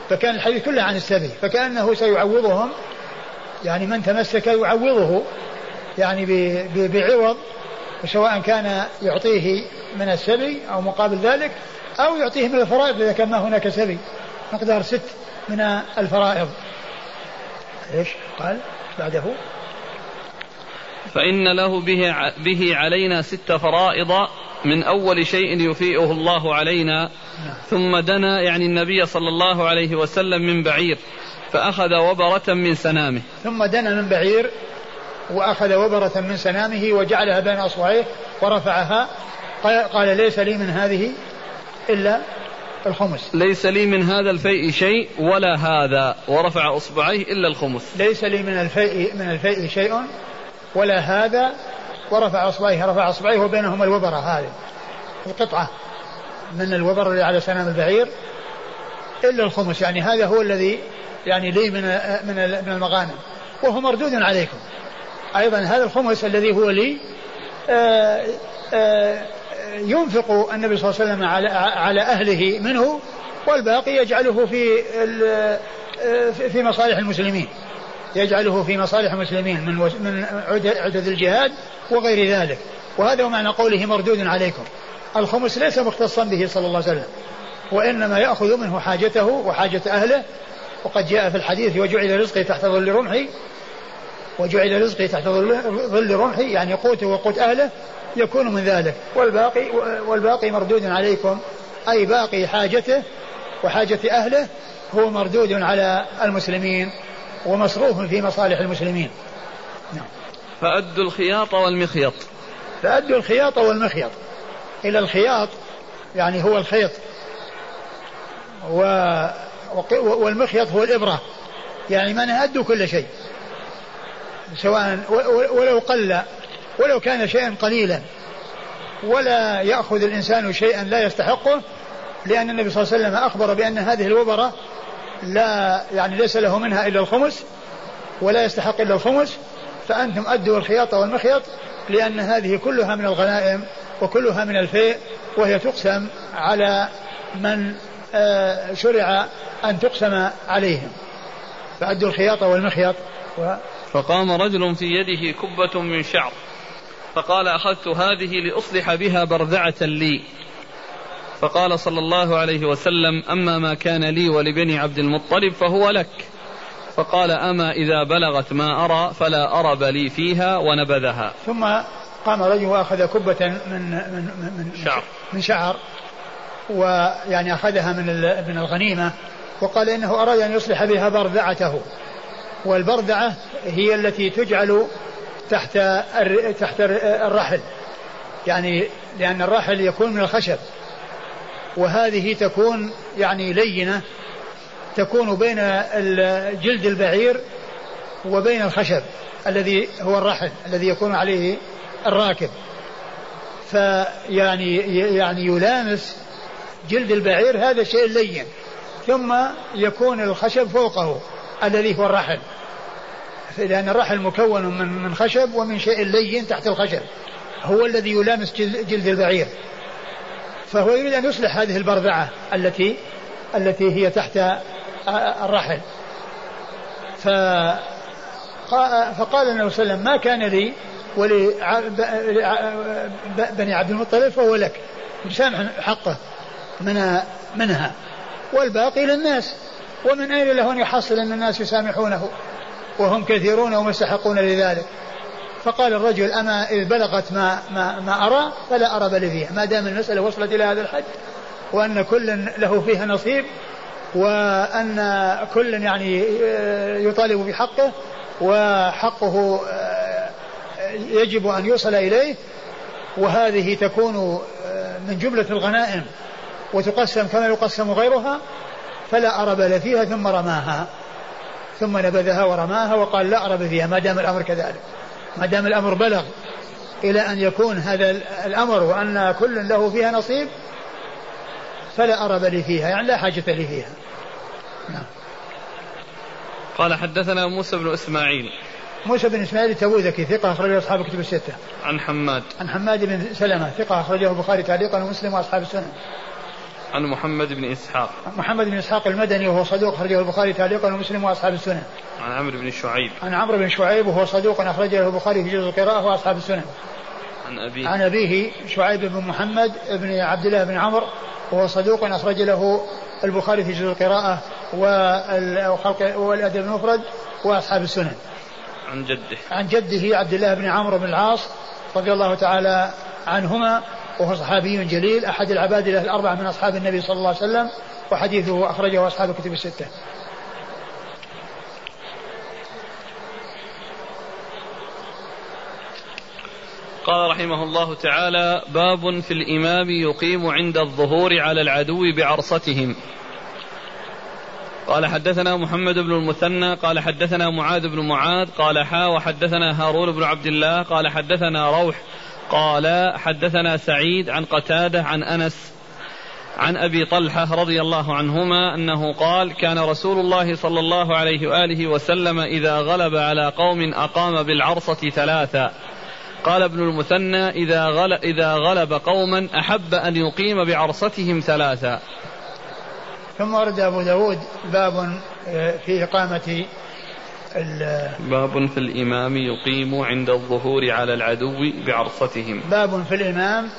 فكان الحديث كله عن السبي فكأنه سيعوضهم يعني من تمسك يعوضه يعني بعوض سواء كان يعطيه من السبي أو مقابل ذلك أو يعطيه من الفرائض إذا كان ما هناك سبي. مقدار ست من الفرائض. إيش؟ قال بعده. فإن له به به علينا ست فرائض من أول شيء يفيئه الله علينا ثم دنا يعني النبي صلى الله عليه وسلم من بعير فأخذ وبرة من سنامه. ثم دنا من بعير وأخذ وبرة من سنامه وجعلها بين أصبعيه ورفعها. قال ليس لي من هذه إلا الخمس. ليس لي من هذا الفيء شيء ولا هذا ورفع أصبعيه إلا الخمس. ليس لي من الفيء من الفيء شيء ولا هذا ورفع اصبعيه رفع أصبعيه وبينهما الوبرة هذه. القطعة من الوبر اللي على سنام البعير إلا الخمس يعني هذا هو الذي يعني لي من من من المغانم. وهو مردود عليكم. أيضا هذا الخمس الذي هو لي آه، آه، ينفق النبي صلى الله عليه وسلم على على أهله منه والباقي يجعله في في مصالح المسلمين. يجعله في مصالح المسلمين من من عدد الجهاد وغير ذلك. وهذا هو معنى قوله مردود عليكم. الخمس ليس مختصا به صلى الله عليه وسلم. وإنما يأخذ منه حاجته وحاجة أهله. وقد جاء في الحديث وجعل رزقي تحت ظل رمحي. وجعل رزقي تحت ظل رمحي يعني قوته وقوت أهله يكون من ذلك. والباقي والباقي مردود عليكم. أي باقي حاجته وحاجة أهله هو مردود على المسلمين. ومصروف في مصالح المسلمين. نعم. فأدوا الخياط والمخيط. فأدوا الخياط والمخيط. إلى الخياط يعني هو الخيط. و والمخيط هو الإبرة. يعني من أدوا كل شيء. سواء ولو قل ولو كان شيئا قليلا. ولا يأخذ الإنسان شيئا لا يستحقه لأن النبي صلى الله عليه وسلم أخبر بأن هذه الوبرة لا يعني ليس له منها إلا الخمس ولا يستحق إلا الخمس فأنتم أدوا الخياط والمخيط لأن هذه كلها من الغنائم وكلها من الفيء وهي تقسم على من آه، شرع أن تقسم عليهم. فأدوا الخياط والمخيط و فقام رجل في يده كبة من شعر فقال أخذت هذه لأصلح بها برذعة لي. فقال صلى الله عليه وسلم أما ما كان لي ولبني عبد المطلب فهو لك. فقال أما إذا بلغت ما أرى فلا أرب لي فيها ونبذها. ثم قام رجل وأخذ كبة من من من شعر. من شعر ويعني أخذها من من الغنيمة وقال إنه أراد أن يصلح بها برذعته والبرذعة هي التي تجعل تحت تحت الرحل. يعني لأن الرحل يكون من الخشب. وهذه تكون يعني لينة تكون بين جلد البعير وبين الخشب الذي هو الرحل الذي يكون عليه الراكب. فيعني يعني يلامس جلد البعير هذا الشيء اللين ثم يكون الخشب فوقه الذي هو الرحل لأن الرحل مكون من من خشب ومن شيء لين تحت الخشب هو الذي يلامس جلد البعير. فهو يريد أن يصلح هذه البرذعة التي التي هي تحت الرحل. ف فقال النبي صلى الله عليه وسلم ما كان لي ولبني عبد المطلب فهو لك. مسامح حقه من منها. والباقي للناس. ومن أين له أن يحصل أن الناس يسامحونه؟ وهم كثيرون ومستحقون لذلك. فقال الرجل أما إذ بلغت ما, ما, ما أرى فلا أرى بل فيها. ما دام المسألة وصلت إلى هذا الحد وأن كل له فيها نصيب وأن كل يعني آه، يطالب بحقه وحقه آه، يجب أن يوصل إليه وهذه تكون آه، من جملة الغنائم وتقسم كما يقسم غيرها فلا أرب فيها ثم رماها ثم نبذها ورماها وقال لا أرب فيها ما دام الأمر كذلك. ما دام الأمر بلغ إلى أن يكون هذا الأمر وأن كل له فيها نصيب فلا أرب لي فيها يعني لا حاجة لي فيها. نعم. قال حدثنا موسى بن إسماعيل. موسى بن إسماعيل التبوذكي ثقة أخرجه أصحاب الكتب الستة. عن حماد. عن حماد بن سلمة ثقة أخرجه البخاري تعليقا ومسلم وأصحاب السنة. عن محمد بن إسحاق. محمد بن إسحاق المدني وهو صدوق أخرجه البخاري تعليقا ومسلم وأصحاب السنة عن عمرو بن شعيب. عن عمرو بن شعيب وهو صدوق أخرجه البخاري في جزء القراءة وأصحاب السنة عن أبيه. عن أبيه شعيب بن محمد بن عبد الله بن عمرو وهو صدوق أخرج له البخاري في جزء القراءة والخلق والأدب المفرد وأصحاب السنن. عن جده. عن جده عبد الله بن عمرو بن العاص رضي الله تعالى عنهما وهو صحابي جليل أحد العبادلة الأربعة من أصحاب النبي صلى الله عليه وسلم وحديثه أخرجه أصحاب الكتب الستة. قال رحمه الله تعالى باب في الإمام يقيم عند الظهور على العدو بعرصتهم. قال حدثنا محمد بن المثنى قال حدثنا معاذ بن معاذ قال حا وحدثنا هارون بن عبد الله قال حدثنا روح قال حدثنا سعيد عن قتادة عن أنس عن أبي طلحة رضي الله عنهما أنه قال كان رسول الله صلى الله عليه وآله وسلم إذا غلب على قوم أقام بالعرصة ثلاثا قال ابن المثنى إذا غلب, إذا غلب قوما أحب أن يقيم بعرصتهم ثلاثا ثم ورد أبو داود باب آه، في إقامة باب في الإمام يقيم عند الظهور على العدو بعرصتهم. باب في الإمام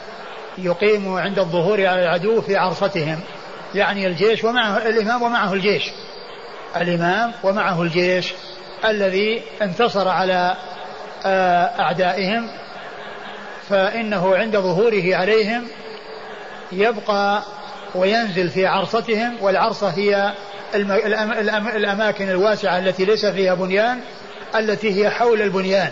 يقيم عند الظهور على العدو في عرصتهم. يعني الجيش ومعه الإمام ومعه الجيش. الإمام ومعه الجيش الذي انتصر على آه، أعدائهم فإنه عند ظهوره عليهم يبقى وينزل في عرصتهم والعرصة هي الأماكن الواسعة التي ليس فيها بنيان التي هي حول البنيان.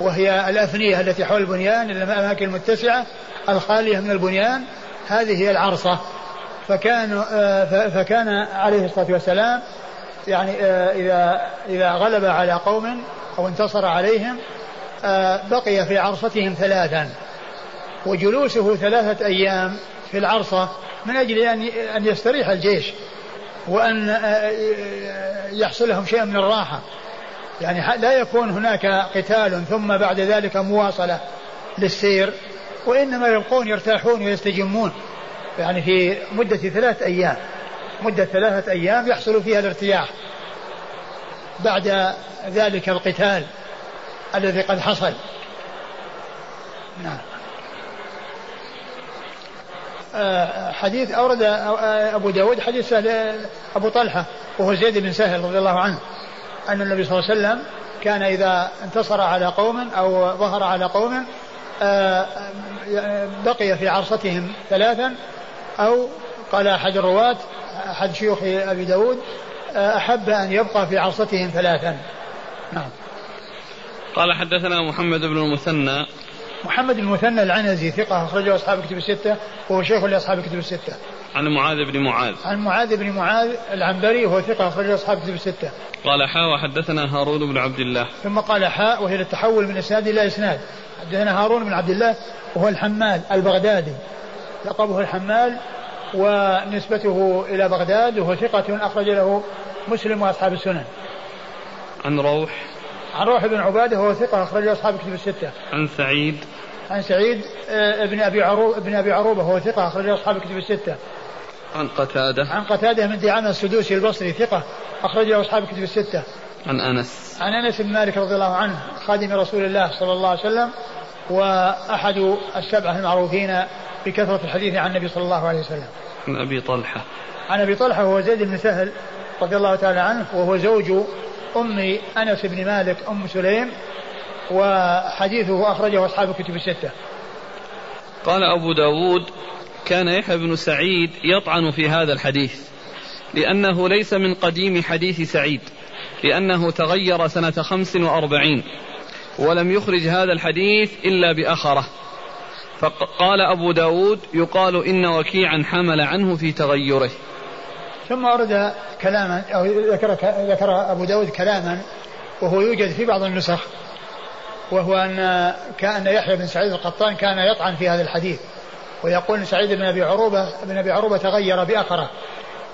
وهي الأفنية التي حول البنيان الأماكن المتسعة الخالية من البنيان هذه هي العرصة. فكان آه، فكان عليه الصلاة والسلام يعني آه، إذا إذا غلب على قوم أو انتصر عليهم آه، بقي في عرصتهم ثلاثا. وجلوسه ثلاثة أيام في العرصة من أجل أن أن يستريح الجيش. وأن يحصل لهم شيء من الراحة. يعني لا يكون هناك قتال ثم بعد ذلك مواصلة للسير وإنما يبقون يرتاحون ويستجمون. يعني في مدة ثلاث أيام مدة ثلاثة أيام يحصل فيها الارتياح بعد ذلك القتال الذي قد حصل. نعم. آه، حديث أورد أبو داود حديث سهل أبو طلحة وهو زيد بن سهل رضي الله عنه أن النبي صلى الله عليه وسلم كان إذا انتصر على قوم أو ظهر على قوم آه، بقي في عرصتهم ثلاثا أو قال أحد الرواة أحد شيوخ أبي داود آه، أحب أن يبقى في عرصتهم ثلاثا. نعم. قال حدثنا محمد بن المثنى محمد المثنى العنزي ثقة أخرجه أصحاب كتب الستة وهو شيخ لأصحاب كتب الستة. عن معاذ بن معاذ. عن معاذ بن معاذ العنبري وهو ثقة أخرجه أصحاب كتب الستة. قال حاء وحدثنا هارون بن عبد الله. ثم قال حاء وهي للتحول من إسناد إلى إسناد. حدثنا هارون بن عبد الله وهو الحمال البغدادي. لقبه الحمال ونسبته إلى بغداد وهو ثقة أخرج له مسلم وأصحاب السنن. عن روح عن روح بن عبادة وهو ثقة أخرجه أصحاب كتب الستة. عن سعيد عن سعيد آه، ابن أبي عروبه ابن أبي عروبة وهو ثقة اخرج أصحاب الكتب الستة. عن قتادة عن قتادة من دعامه السدوسي البصري ثقة أخرجه أصحاب الكتب الستة. عن أنس. عن أنس بن مالك رضي الله عنه خادم رسول الله صلى الله عليه وسلم وأحد السبعة المعروفين بكثرة الحديث عن النبي صلى الله عليه وسلم. عن أبي طلحة. عن أبي طلحة وهو زيد بن سهل رضي الله تعالى عنه وهو زوج ام أنس بن مالك أم سليم وحديثه أخرجه أصحاب الكتب الستة. قال أبو داود كان يحيى بن سعيد يطعن في هذا الحديث لأنه ليس من قديم حديث سعيد لأنه تغير سنة خمس وأربعين ولم يخرج هذا الحديث إلا بأخره. فقال أبو داود يقال إن وكيعا حمل عنه في تغيره. ثم ورد كلاما أو ذكر, ذكر أبو داود كلاما وهو يوجد في بعض النسخ وهو أن كأن يحيى بن سعيد القطان كان يطعن في هذا الحديث ويقول سعيد بن أبي عروبة بن أبي عروبة تغير بأخره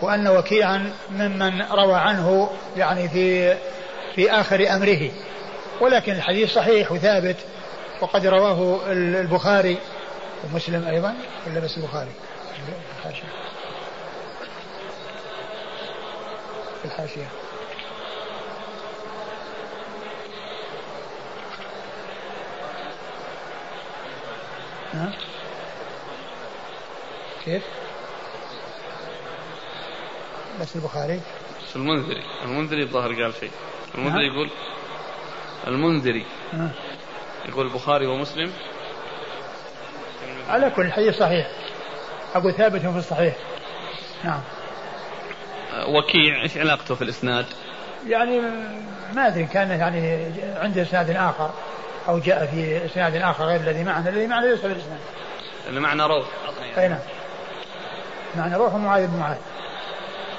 وأن وكيعا ممن روى عنه يعني في في آخر أمره ولكن الحديث صحيح وثابت وقد رواه البخاري ومسلم أيضا ولا بس البخاري؟ الحاشية الحاشية. ها؟ كيف؟ بس البخاري؟ بس المنذري. المنذري الظاهر قال شيء. المنذري يقول المنذري. يقول البخاري ومسلم. على كل حديث صحيح. أقول ثابت في الصحيح. نعم. وكيع إيش علاقته في الإسناد؟ يعني ما أدري كان يعني عنده إسناد آخر أو جاء في إسناد آخر غير الذي معنا الذي معنا ليس بالإسناد اللي معنا روح. أي نعم. معنى روح ومعاذ بن معاذ.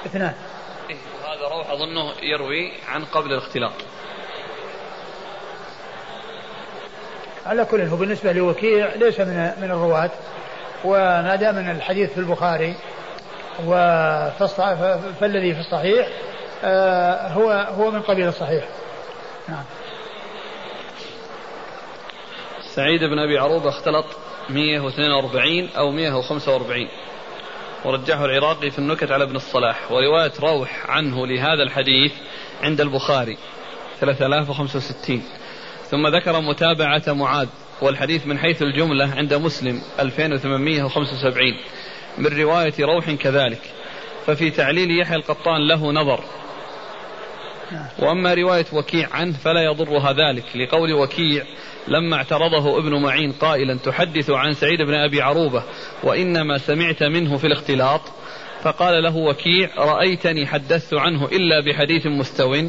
اثنان. إيه وهذا روح أظنه يروي عن قبل الاختلاط. على كل هو بالنسبة لوكيع ليس من من الرواة وما دام الحديث في البخاري فالذي في الصحيح آه، هو هو من قبيل الصحيح. نعم. سعيد بن أبي عروبة اختلط 142 أو 145 ورجحه العراقي في النكت على ابن الصلاح ورواية روح عنه لهذا الحديث عند البخاري 3065 ثم ذكر متابعة معاذ والحديث من حيث الجملة عند مسلم 2875 من رواية روح كذلك. ففي تعليل يحيى القطان له نظر. وأما رواية وكيع عنه فلا يضرها ذلك لقول وكيع لما اعترضه ابن معين قائلا تحدث عن سعيد بن أبي عروبة وإنما سمعت منه في الاختلاط فقال له وكيع رأيتني حدثت عنه إلا بحديث مستو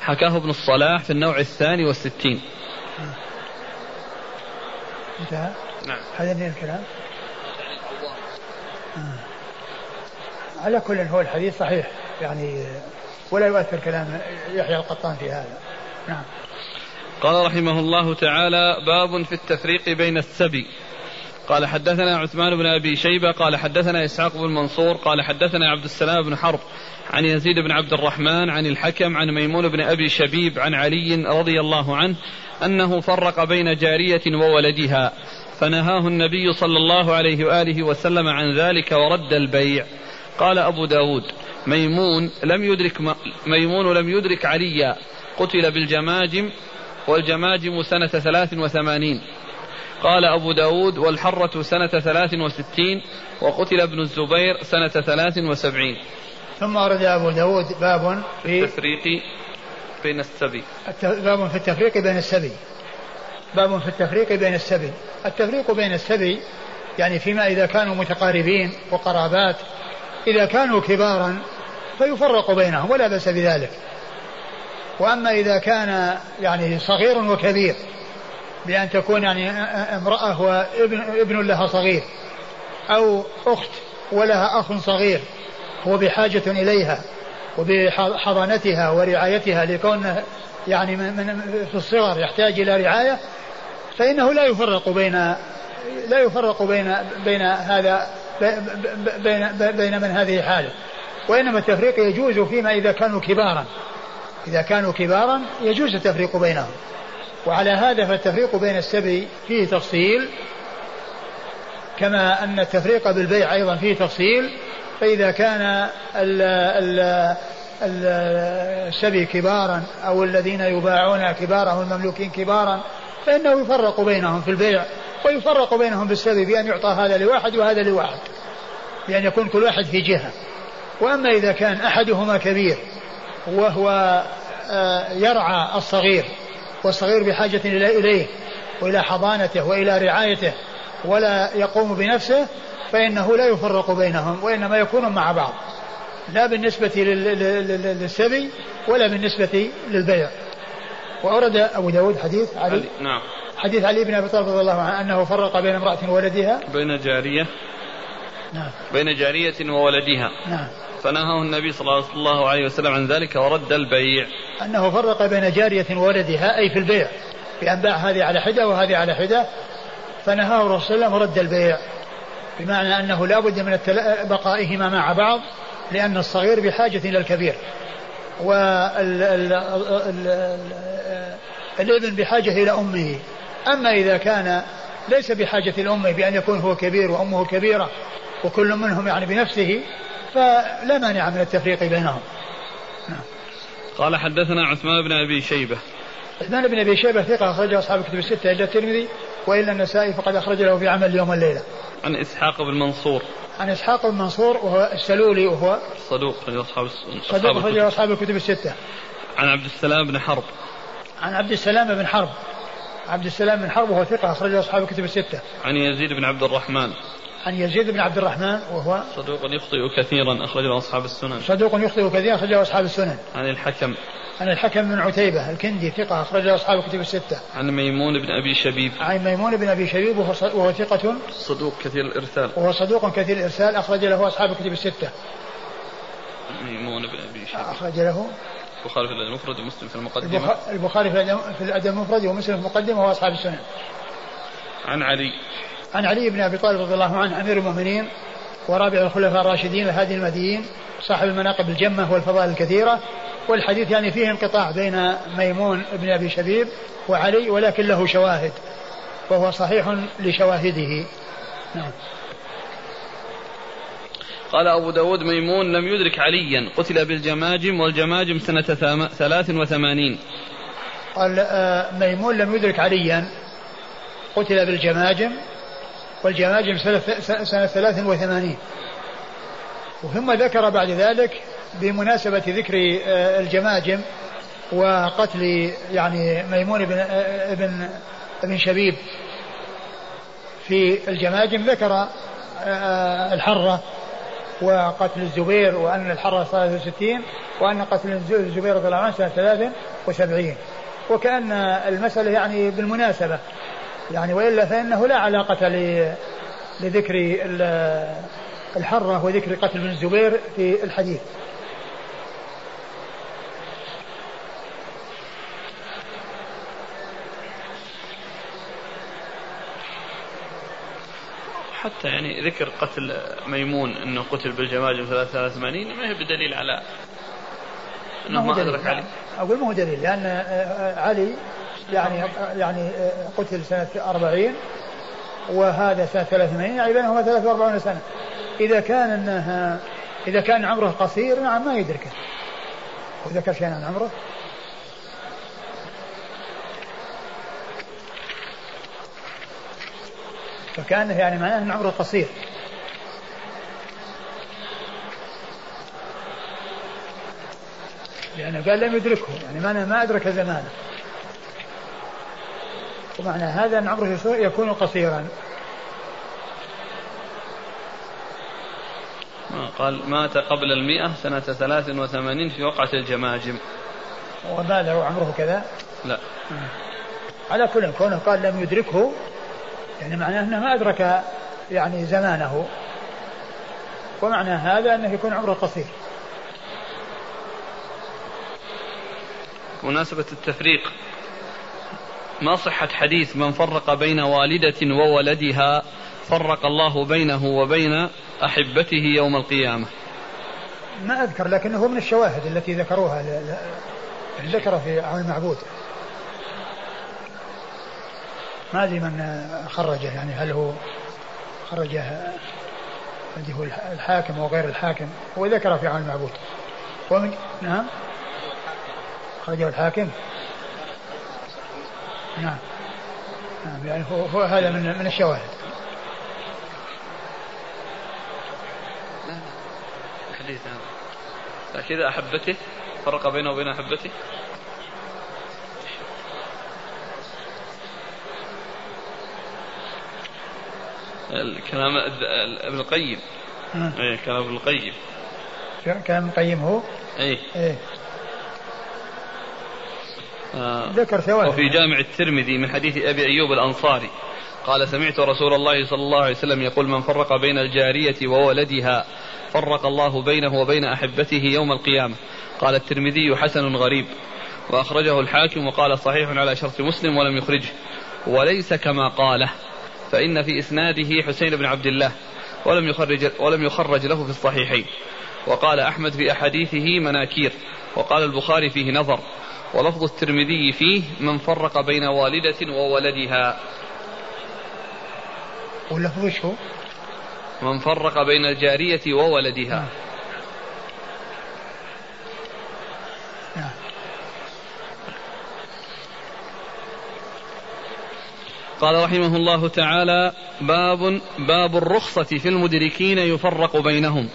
حكاه ابن الصلاح في النوع الثاني والستين. انتهى؟ نعم. هذا الكلام؟ على كل هو الحديث صحيح يعني ولا يؤثر كلام يحيى القطان في هذا. نعم. قال رحمه الله تعالى باب في التفريق بين السبي. قال حدثنا عثمان بن أبي شيبة قال حدثنا إسحاق بن منصور قال حدثنا عبد السلام بن حرب عن يزيد بن عبد الرحمن عن الحكم عن ميمون بن أبي شبيب عن علي رضي الله عنه أنه فرق بين جارية وولدها فنهاه النبي صلى الله عليه وآله وسلم عن ذلك ورد البيع. قال أبو داود ميمون لم يدرك ميمون لم يدرك عليا. قتل بالجماجم والجماجم سنة ثلاث وثمانين. قال أبو داود والحرة سنة ثلاث وستين وقتل ابن الزبير سنة ثلاث وسبعين. ثم ورد أبو داود باب في التفريق بين السبي. باب في التفريق بين السبي. باب في التفريق بين السبي. التفريق بين السبي يعني فيما إذا كانوا متقاربين وقرابات إذا كانوا كبارا فيفرق بينهم ولا بأس بذلك. وأما إذا كان يعني صغير وكبير بأن تكون يعني امرأة وابن ابن لها صغير أو أخت ولها أخ صغير هو بحاجة إليها وبحضانتها ورعايتها لكونه يعني من في الصغر يحتاج إلى رعاية فإنه لا يفرق بين لا يفرق بين بين هذا بين بين من هذه حاله وإنما التفريق يجوز فيما إذا كانوا كبارا. إذا كانوا كبارا يجوز التفريق بينهم. وعلى هذا فالتفريق بين السبي فيه تفصيل كما أن التفريق بالبيع أيضا فيه تفصيل. فإذا كان السبي كبارا أو الذين يباعون كبارا أو المملوكين كبارا فإنه يفرق بينهم في البيع. ويفرق بينهم بالسبب بأن يعطى هذا لواحد وهذا لواحد بأن يكون كل واحد في جهة. وأما إذا كان أحدهما كبير وهو آه، يرعى الصغير والصغير بحاجة إليه وإلى حضانته وإلى رعايته ولا يقوم بنفسه فإنه لا يفرق بينهم وإنما يكونون مع بعض. لا بالنسبة للسبي ولا بالنسبة للبيع. وأورد أبو داود حديث علي نعم. حديث علي بن أبي طالب رضي الله عنه أنه فرق بين امرأة وولدها. بين جارية. نعم. بين جارية وولدها. نعم. فنهاه النبي صلى الله عليه وسلم عن ذلك ورد البيع. أنه فرق بين جارية وولدها أي في البيع. بان باع هذه على حده وهذه على حده فنهاه الرسول صلى الله عليه وسلم ورد البيع. بمعنى أنه لا بد من بقائهما مع بعض لأن الصغير بحاجة إلى الكبير. والابن بحاجة إلى أمه. أما إذا كان ليس بحاجة الأمة بأن يكون هو كبير وأمه كبيرة وكل منهم يعني بنفسه فلا مانع من التفريق بينهم. نعم. قال حدثنا عثمان بن أبي شيبة. عثمان بن أبي شيبة ثقة أخرجه أصحاب الكتب الستة إلا الترمذي وإلا النسائي فقد أخرج له في عمل اليوم والليلة عن إسحاق بن منصور. عن إسحاق بن منصور وهو السلولي وهو صدوق أصحاب صدوق أخرجه أصحاب الكتب الستة. عن عبد السلام بن حرب. عن عبد السلام بن حرب. عبد السلام بن حرب وهو ثقة أخرجه أصحاب الكتب الستة. عن يزيد بن عبد الرحمن. عن يزيد بن عبد الرحمن وهو صدوق يخطئ كثيرا أخرجه أصحاب السنن. صدوق يخطئ كثيرا أخرجه أصحاب السنن. عن الحكم. عن الحكم بن عتيبة الكندي ثقة أخرجه أصحاب الكتب الستة. عن ميمون بن أبي شبيب. عن ميمون بن أبي شبيب وهو, وهو ثقة صدوق كثير الإرسال. وهو صدوق كثير الإرسال أخرج له أصحاب الكتب الستة. ميمون بن أبي شبيب. أخرج له البخاري في الأدب المفرد ومسلم في المقدمة. البخاري في الأدب المفرد ومسلم في المقدمة وأصحاب السنن عن علي. عن علي بن أبي طالب رضي الله عنه أمير المؤمنين ورابع الخلفاء الراشدين الهادي المهديين صاحب المناقب الجمة والفضائل الكثيرة. والحديث يعني فيه انقطاع بين ميمون بن أبي شبيب وعلي ولكن له شواهد وهو صحيح لشواهده. نعم. قال أبو داود ميمون لم يدرك عليا. قتل بالجماجم والجماجم سنة ثلاث وثمانين. قال آه، ميمون لم يدرك عليا. قتل بالجماجم والجماجم سنة ثلاث وثمانين. ثم ذكر بعد ذلك بمناسبة ذكر آه، الجماجم وقتل يعني ميمون بن آه، ابن ابن شبيب في الجماجم ذكر الحرة. وقتل الزبير وأن الحرة 63 وأن قتل الزبير رضي الله عنه سنة 73 وكأن المسألة يعني بالمناسبة. يعني وإلا فإنه لا علاقة لذكر الحرة وذكر قتل ابن الزبير في الحديث. حتى يعني ذكر قتل ميمون إنه قتل بالجماجم 83 ما هي بدليل على إنه ما أدرك علي أقول ما هو دليل لأن آه، آه، علي يعني يعني آه، قتل سنة 40 وهذا سنة 83 يعني بينهما 43 سنة. إذا كان إنها إذا كان عمره قصير نعم ما يدركه. وذكر شيئا عن عمره فكانه يعني معناه ان عمره قصير. لأنه قال لم يدركه يعني معناه ما أدرك زمانه. ومعنى هذا أن عمره يكون قصيرا. قال مات قبل المئة سنة ثلاث وثمانين في وقعة الجماجم. وما له عمره كذا؟ لا. على كل كونه قال لم يدركه يعني معناه أنه ما أدرك يعني زمانه. ومعنى هذا أنه يكون عمره قصير. مناسبة التفريق. ما صحة حديث من فرق بين والدة وولدها فرق الله بينه وبين أحبته يوم القيامة؟ ما أذكر لكنه هو من الشواهد التي ذكروها ذكر في عون المعبود. ما أدري من خرجه يعني هل هو خرجه الذي هو الحاكم أو غير الحاكم؟ هو ذكر في عون المعبود ومن نعم. خرجه الحاكم؟ نعم. نعم يعني هو, هو هذا من من الشواهد. حديث كذا أحبته فرق بينه وبين أحبته. كلام ابن القيم. إيه كلام ابن القيم. كلام ابن القيم هو؟ إيه. إيه. آه. ذكر ثواني وفي جامع الترمذي من حديث أبي أيوب الأنصاري قال سمعت رسول الله صلى الله عليه وسلم يقول من فرق بين الجارية وولدها فرق الله بينه وبين أحبته يوم القيامة. قال الترمذي حسن غريب. وأخرجه الحاكم وقال صحيح على شرط مسلم ولم يخرجه. وليس كما قاله. فإن في إسناده حسين بن عبد الله ولم يخرج ولم يخرج له في الصحيحين. وقال أحمد في أحاديثه مناكير وقال البخاري فيه نظر ولفظ الترمذي فيه من فرق بين والدة وولدها. واللفظ شو؟ من فرق بين الجارية وولدها. قال رحمه الله تعالى باب باب الرخصة في المدركين يفرق بينهم.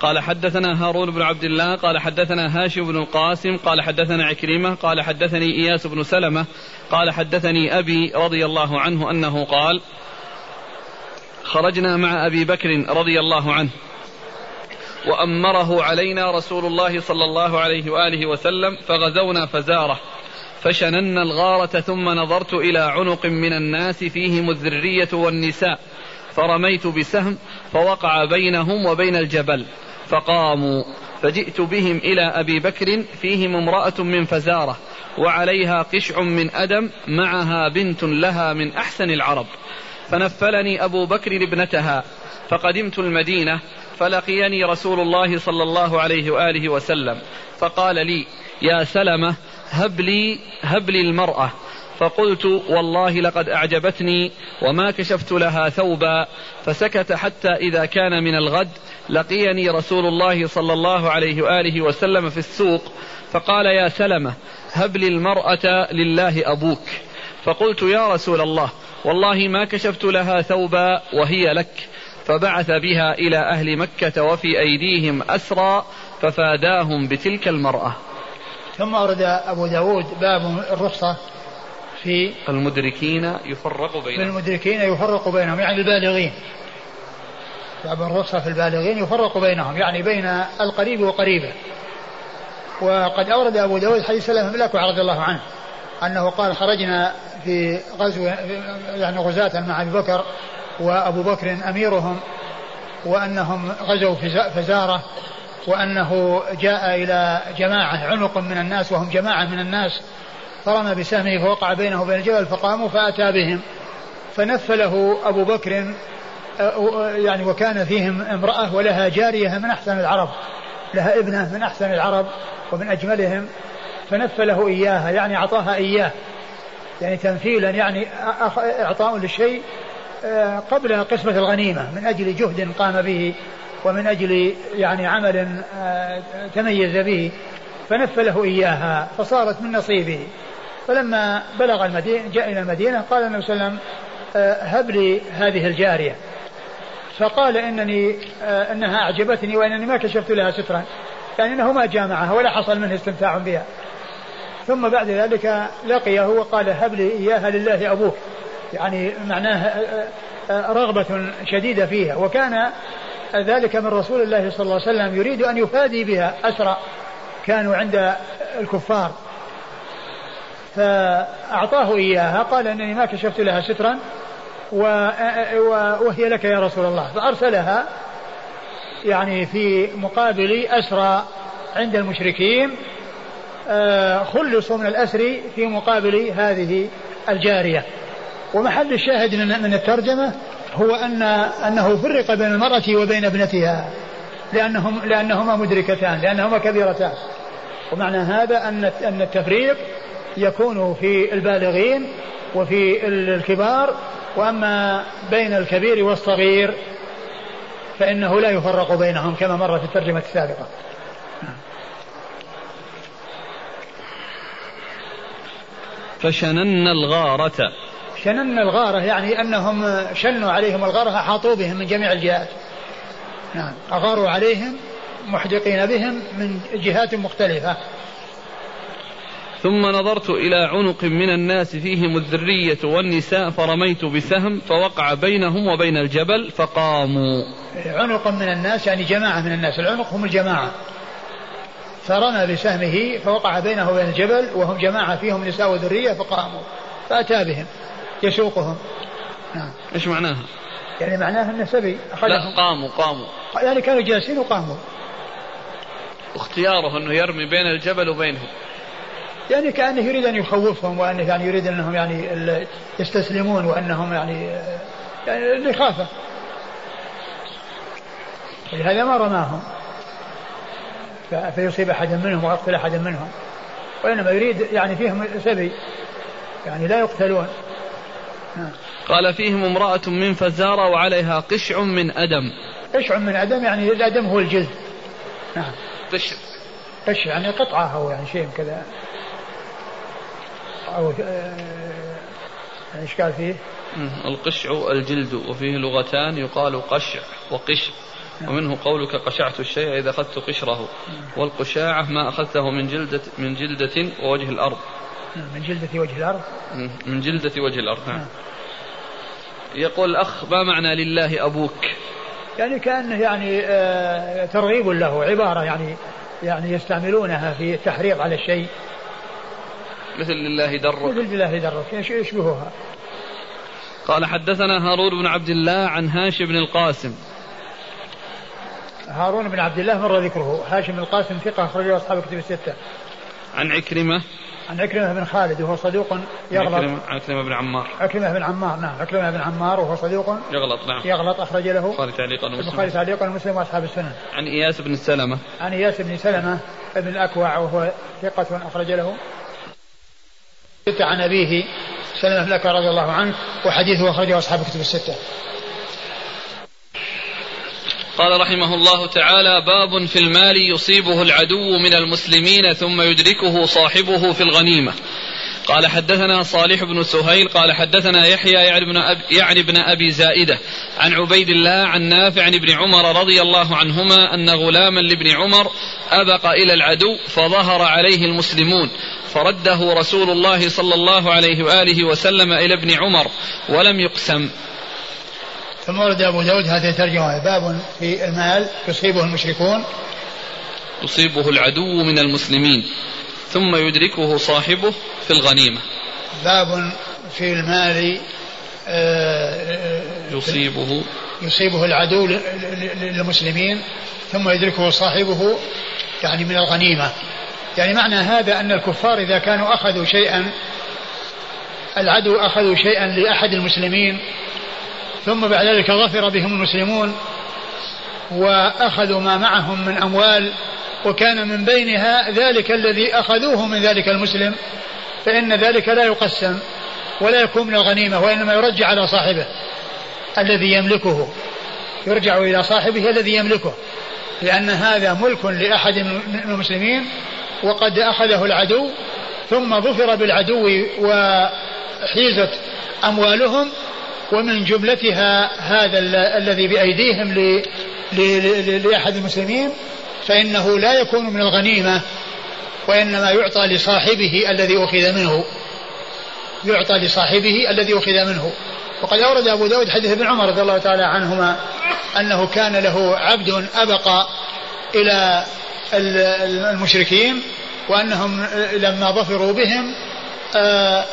قال حدثنا هارون بن عبد الله قال حدثنا هاشم بن القاسم قال حدثنا عكرمة قال حدثني إياس بن سلمة قال حدثني أبي رضي الله عنه أنه قال خرجنا مع أبي بكر رضي الله عنه وأمره علينا رسول الله صلى الله عليه وآله وسلم فغزونا فزاره. فشننا الغارة ثم نظرت إلى عنق من الناس فيهم الذرية والنساء فرميت بسهم فوقع بينهم وبين الجبل فقاموا فجئت بهم إلى أبي بكر فيهم امرأة من فزارة وعليها قشع من أدم معها بنت لها من أحسن العرب فنفلني أبو بكر ابنتها فقدمت المدينة فلقيني رسول الله صلى الله عليه وآله وسلم فقال لي يا سلمة هب لي هب لي المرأة. فقلت والله لقد أعجبتني وما كشفت لها ثوبا. فسكت حتى إذا كان من الغد. لقيني رسول الله صلى الله عليه وآله وسلم في السوق. فقال يا سلمة هب لي المرأة لله أبوك. فقلت يا رسول الله والله ما كشفت لها ثوبا وهي لك. فبعث بها إلى أهل مكة وفي أيديهم أسرى ففاداهم بتلك المرأة. ثم ورد أبو داود باب الرخصة في المدركين يفرق بينهم. في المدركين يفرق بينهم يعني البالغين. باب الرخصة في البالغين يفرق بينهم يعني بين القريب وقريبه. وقد أورد أبو داود حديث سلمة بن الأكوع رضي الله عنه أنه قال خرجنا في غزو يعني غزاة مع أبي بكر وأبو بكر أميرهم وأنهم غزوا فزارة وأنه جاء إلى جماعة عنق من الناس وهم جماعة من الناس فرمى بسهمه فوقع بينه وبين الجبل فقاموا فأتى بهم. فنفله أبو بكر يعني وكان فيهم امرأة ولها جارية من أحسن العرب لها ابنة من أحسن العرب ومن أجملهم فنفله إياها يعني أعطاها إياه. يعني تنفيلا يعني إعطاء للشيء آه، قبل قسمة الغنيمة من أجل جهد قام به ومن أجل يعني عمل آه، تميز به فنفله إياها فصارت من نصيبه. فلما بلغ المدينة جاء إلى المدينة قال النبي صلى الله عليه وسلم آه، هب لي هذه الجارية. فقال إنني أنها أعجبتني وإنني ما كشفت لها سترا يعني أنه ما جامعها ولا حصل منه استمتاع بها. ثم بعد ذلك لقيه وقال هب لي إياها لله أبوك. يعني معناه رغبة شديدة فيها. وكان ذلك من رسول الله صلى الله عليه وسلم يريد أن يفادي بها أسرى كانوا عند الكفار. فأعطاه إياها قال أنني ما كشفت لها سترا وهي لك يا رسول الله. فأرسلها يعني في مقابل أسرى عند المشركين آه، خلصوا من الأسر في مقابل هذه الجارية. ومحل الشاهد من الترجمة هو أن أنه فرق بين المرأة وبين ابنتها لأنهم لأنهما مدركتان لأنهما كبيرتان. ومعنى هذا أن أن التفريق يكون في البالغين وفي الكبار وأما بين الكبير والصغير فإنه لا يفرق بينهم كما مر في الترجمة السابقة. فشنن الغارة. شنن الغارة يعني أنهم شنوا عليهم الغارة أحاطوا بهم من جميع الجهات. نعم. أغاروا عليهم محدقين بهم من جهات مختلفة. ثم نظرت إلى عنق من الناس فيهم الذرية والنساء فرميت بسهم فوقع بينهم وبين الجبل فقاموا. عنق من الناس يعني جماعة من الناس. العنق هم الجماعة. فرمى بسهمه فوقع بينه وبين الجبل وهم جماعة فيهم نساء وذرية فقاموا. فأتى بهم. يسوقهم نعم. إيش معناها؟ يعني معناها إنه سبي لا قاموا قاموا. يعني كانوا جالسين وقاموا. اختياره إنه يرمي بين الجبل وبينهم. يعني كأنه يريد أن يخوفهم وأنه يعني يريد أنهم يعني يستسلمون وأنهم يعني يعني الإخافة ولهذا ما رماهم. فيصيب احدا منهم ويقتل احدا منهم. وإنما يريد يعني فيهم سبي. يعني لا يقتلون. قال فيهم امرأة من فزارة وعليها قشع من أدم. قشع من أدم يعني الأدم هو الجلد. نعم. قشع. قشع يعني قطعة أو يعني شيء كذا. أو آه، يعني إيش قال فيه؟ القشع الجلد وفيه لغتان يقال قشع وقشع. نعم. ومنه قولك قشعت الشيء إذا أخذت قشره. والقشاعة ما أخذته من جلدة من جلدة ووجه الأرض. من جلدة وجه الأرض. من جلدة وجه الأرض نعم. يقول الأخ ما معنى لله أبوك؟ يعني كأنه يعني آه ترغيب له عبارة يعني يعني يستعملونها في التحريض على الشيء. مثل لله درك. مثل لله درك يشبهها. قال حدثنا هارون بن عبد الله عن هاشم بن القاسم. هارون بن عبد الله مر ذكره. هاشم بن القاسم ثقة أخرجه أصحاب كتب الستة. عن عكرمة عن عكرمة بن خالد وهو صدوق يغلط. عكرمة, بن عمار. عكرمة بن عمار نعم عكرمة بن عمار وهو صدوق يغلط نعم. يغلط أخرج له. البخاري تعليقا ومسلم البخاري تعليقا ومسلم وأصحاب السنن. عن إياس بن سلمة. عن إياس بن سلمة بن الأكوع وهو ثقة أخرج له. عن أبيه سلمة لك رضي الله عنه وحديثه أخرجه أصحاب كتب الستة. قال رحمه الله تعالى باب في المال يصيبه العدو من المسلمين ثم يدركه صاحبه في الغنيمة. قال حدثنا صالح بن سهيل قال حدثنا يحيى يعني بن, أب يعني بن أبي زائدة عن عبيد الله عن نافع عن ابن عمر رضي الله عنهما أن غلاما لابن عمر أبق إلى العدو فظهر عليه المسلمون فرده رسول الله صلى الله عليه وآله وسلم إلى ابن عمر ولم يقسم. ثم ورد أبو داود هذه الترجمة باب في المال يصيبه المشركون. يصيبه العدو من المسلمين ثم يدركه صاحبه في الغنيمة. باب في المال آه، يصيبه. يصيبه العدو للمسلمين ثم يدركه صاحبه يعني من الغنيمة. يعني معنى هذا أن الكفار إذا كانوا أخذوا شيئا العدو أخذوا شيئا لأحد المسلمين ثم بعد ذلك ظفر بهم المسلمون وأخذوا ما معهم من أموال وكان من بينها ذلك الذي أخذوه من ذلك المسلم فإن ذلك لا يقسم ولا يكون من الغنيمة وإنما يرجع على صاحبه الذي يملكه يرجع إلى صاحبه الذي يملكه لأن هذا ملك لأحد من المسلمين وقد أخذه العدو ثم ظفر بالعدو وحيزت أموالهم ومن جملتها هذا الذي بأيديهم لأحد المسلمين فإنه لا يكون من الغنيمة وإنما يعطى لصاحبه الذي أخذ منه. يعطى لصاحبه الذي أخذ منه. وقد أورد أبو داود حديث ابن عمر رضي الله تعالى عنهما أنه كان له عبد أبق إلى المشركين وأنهم لما ظفروا بهم آه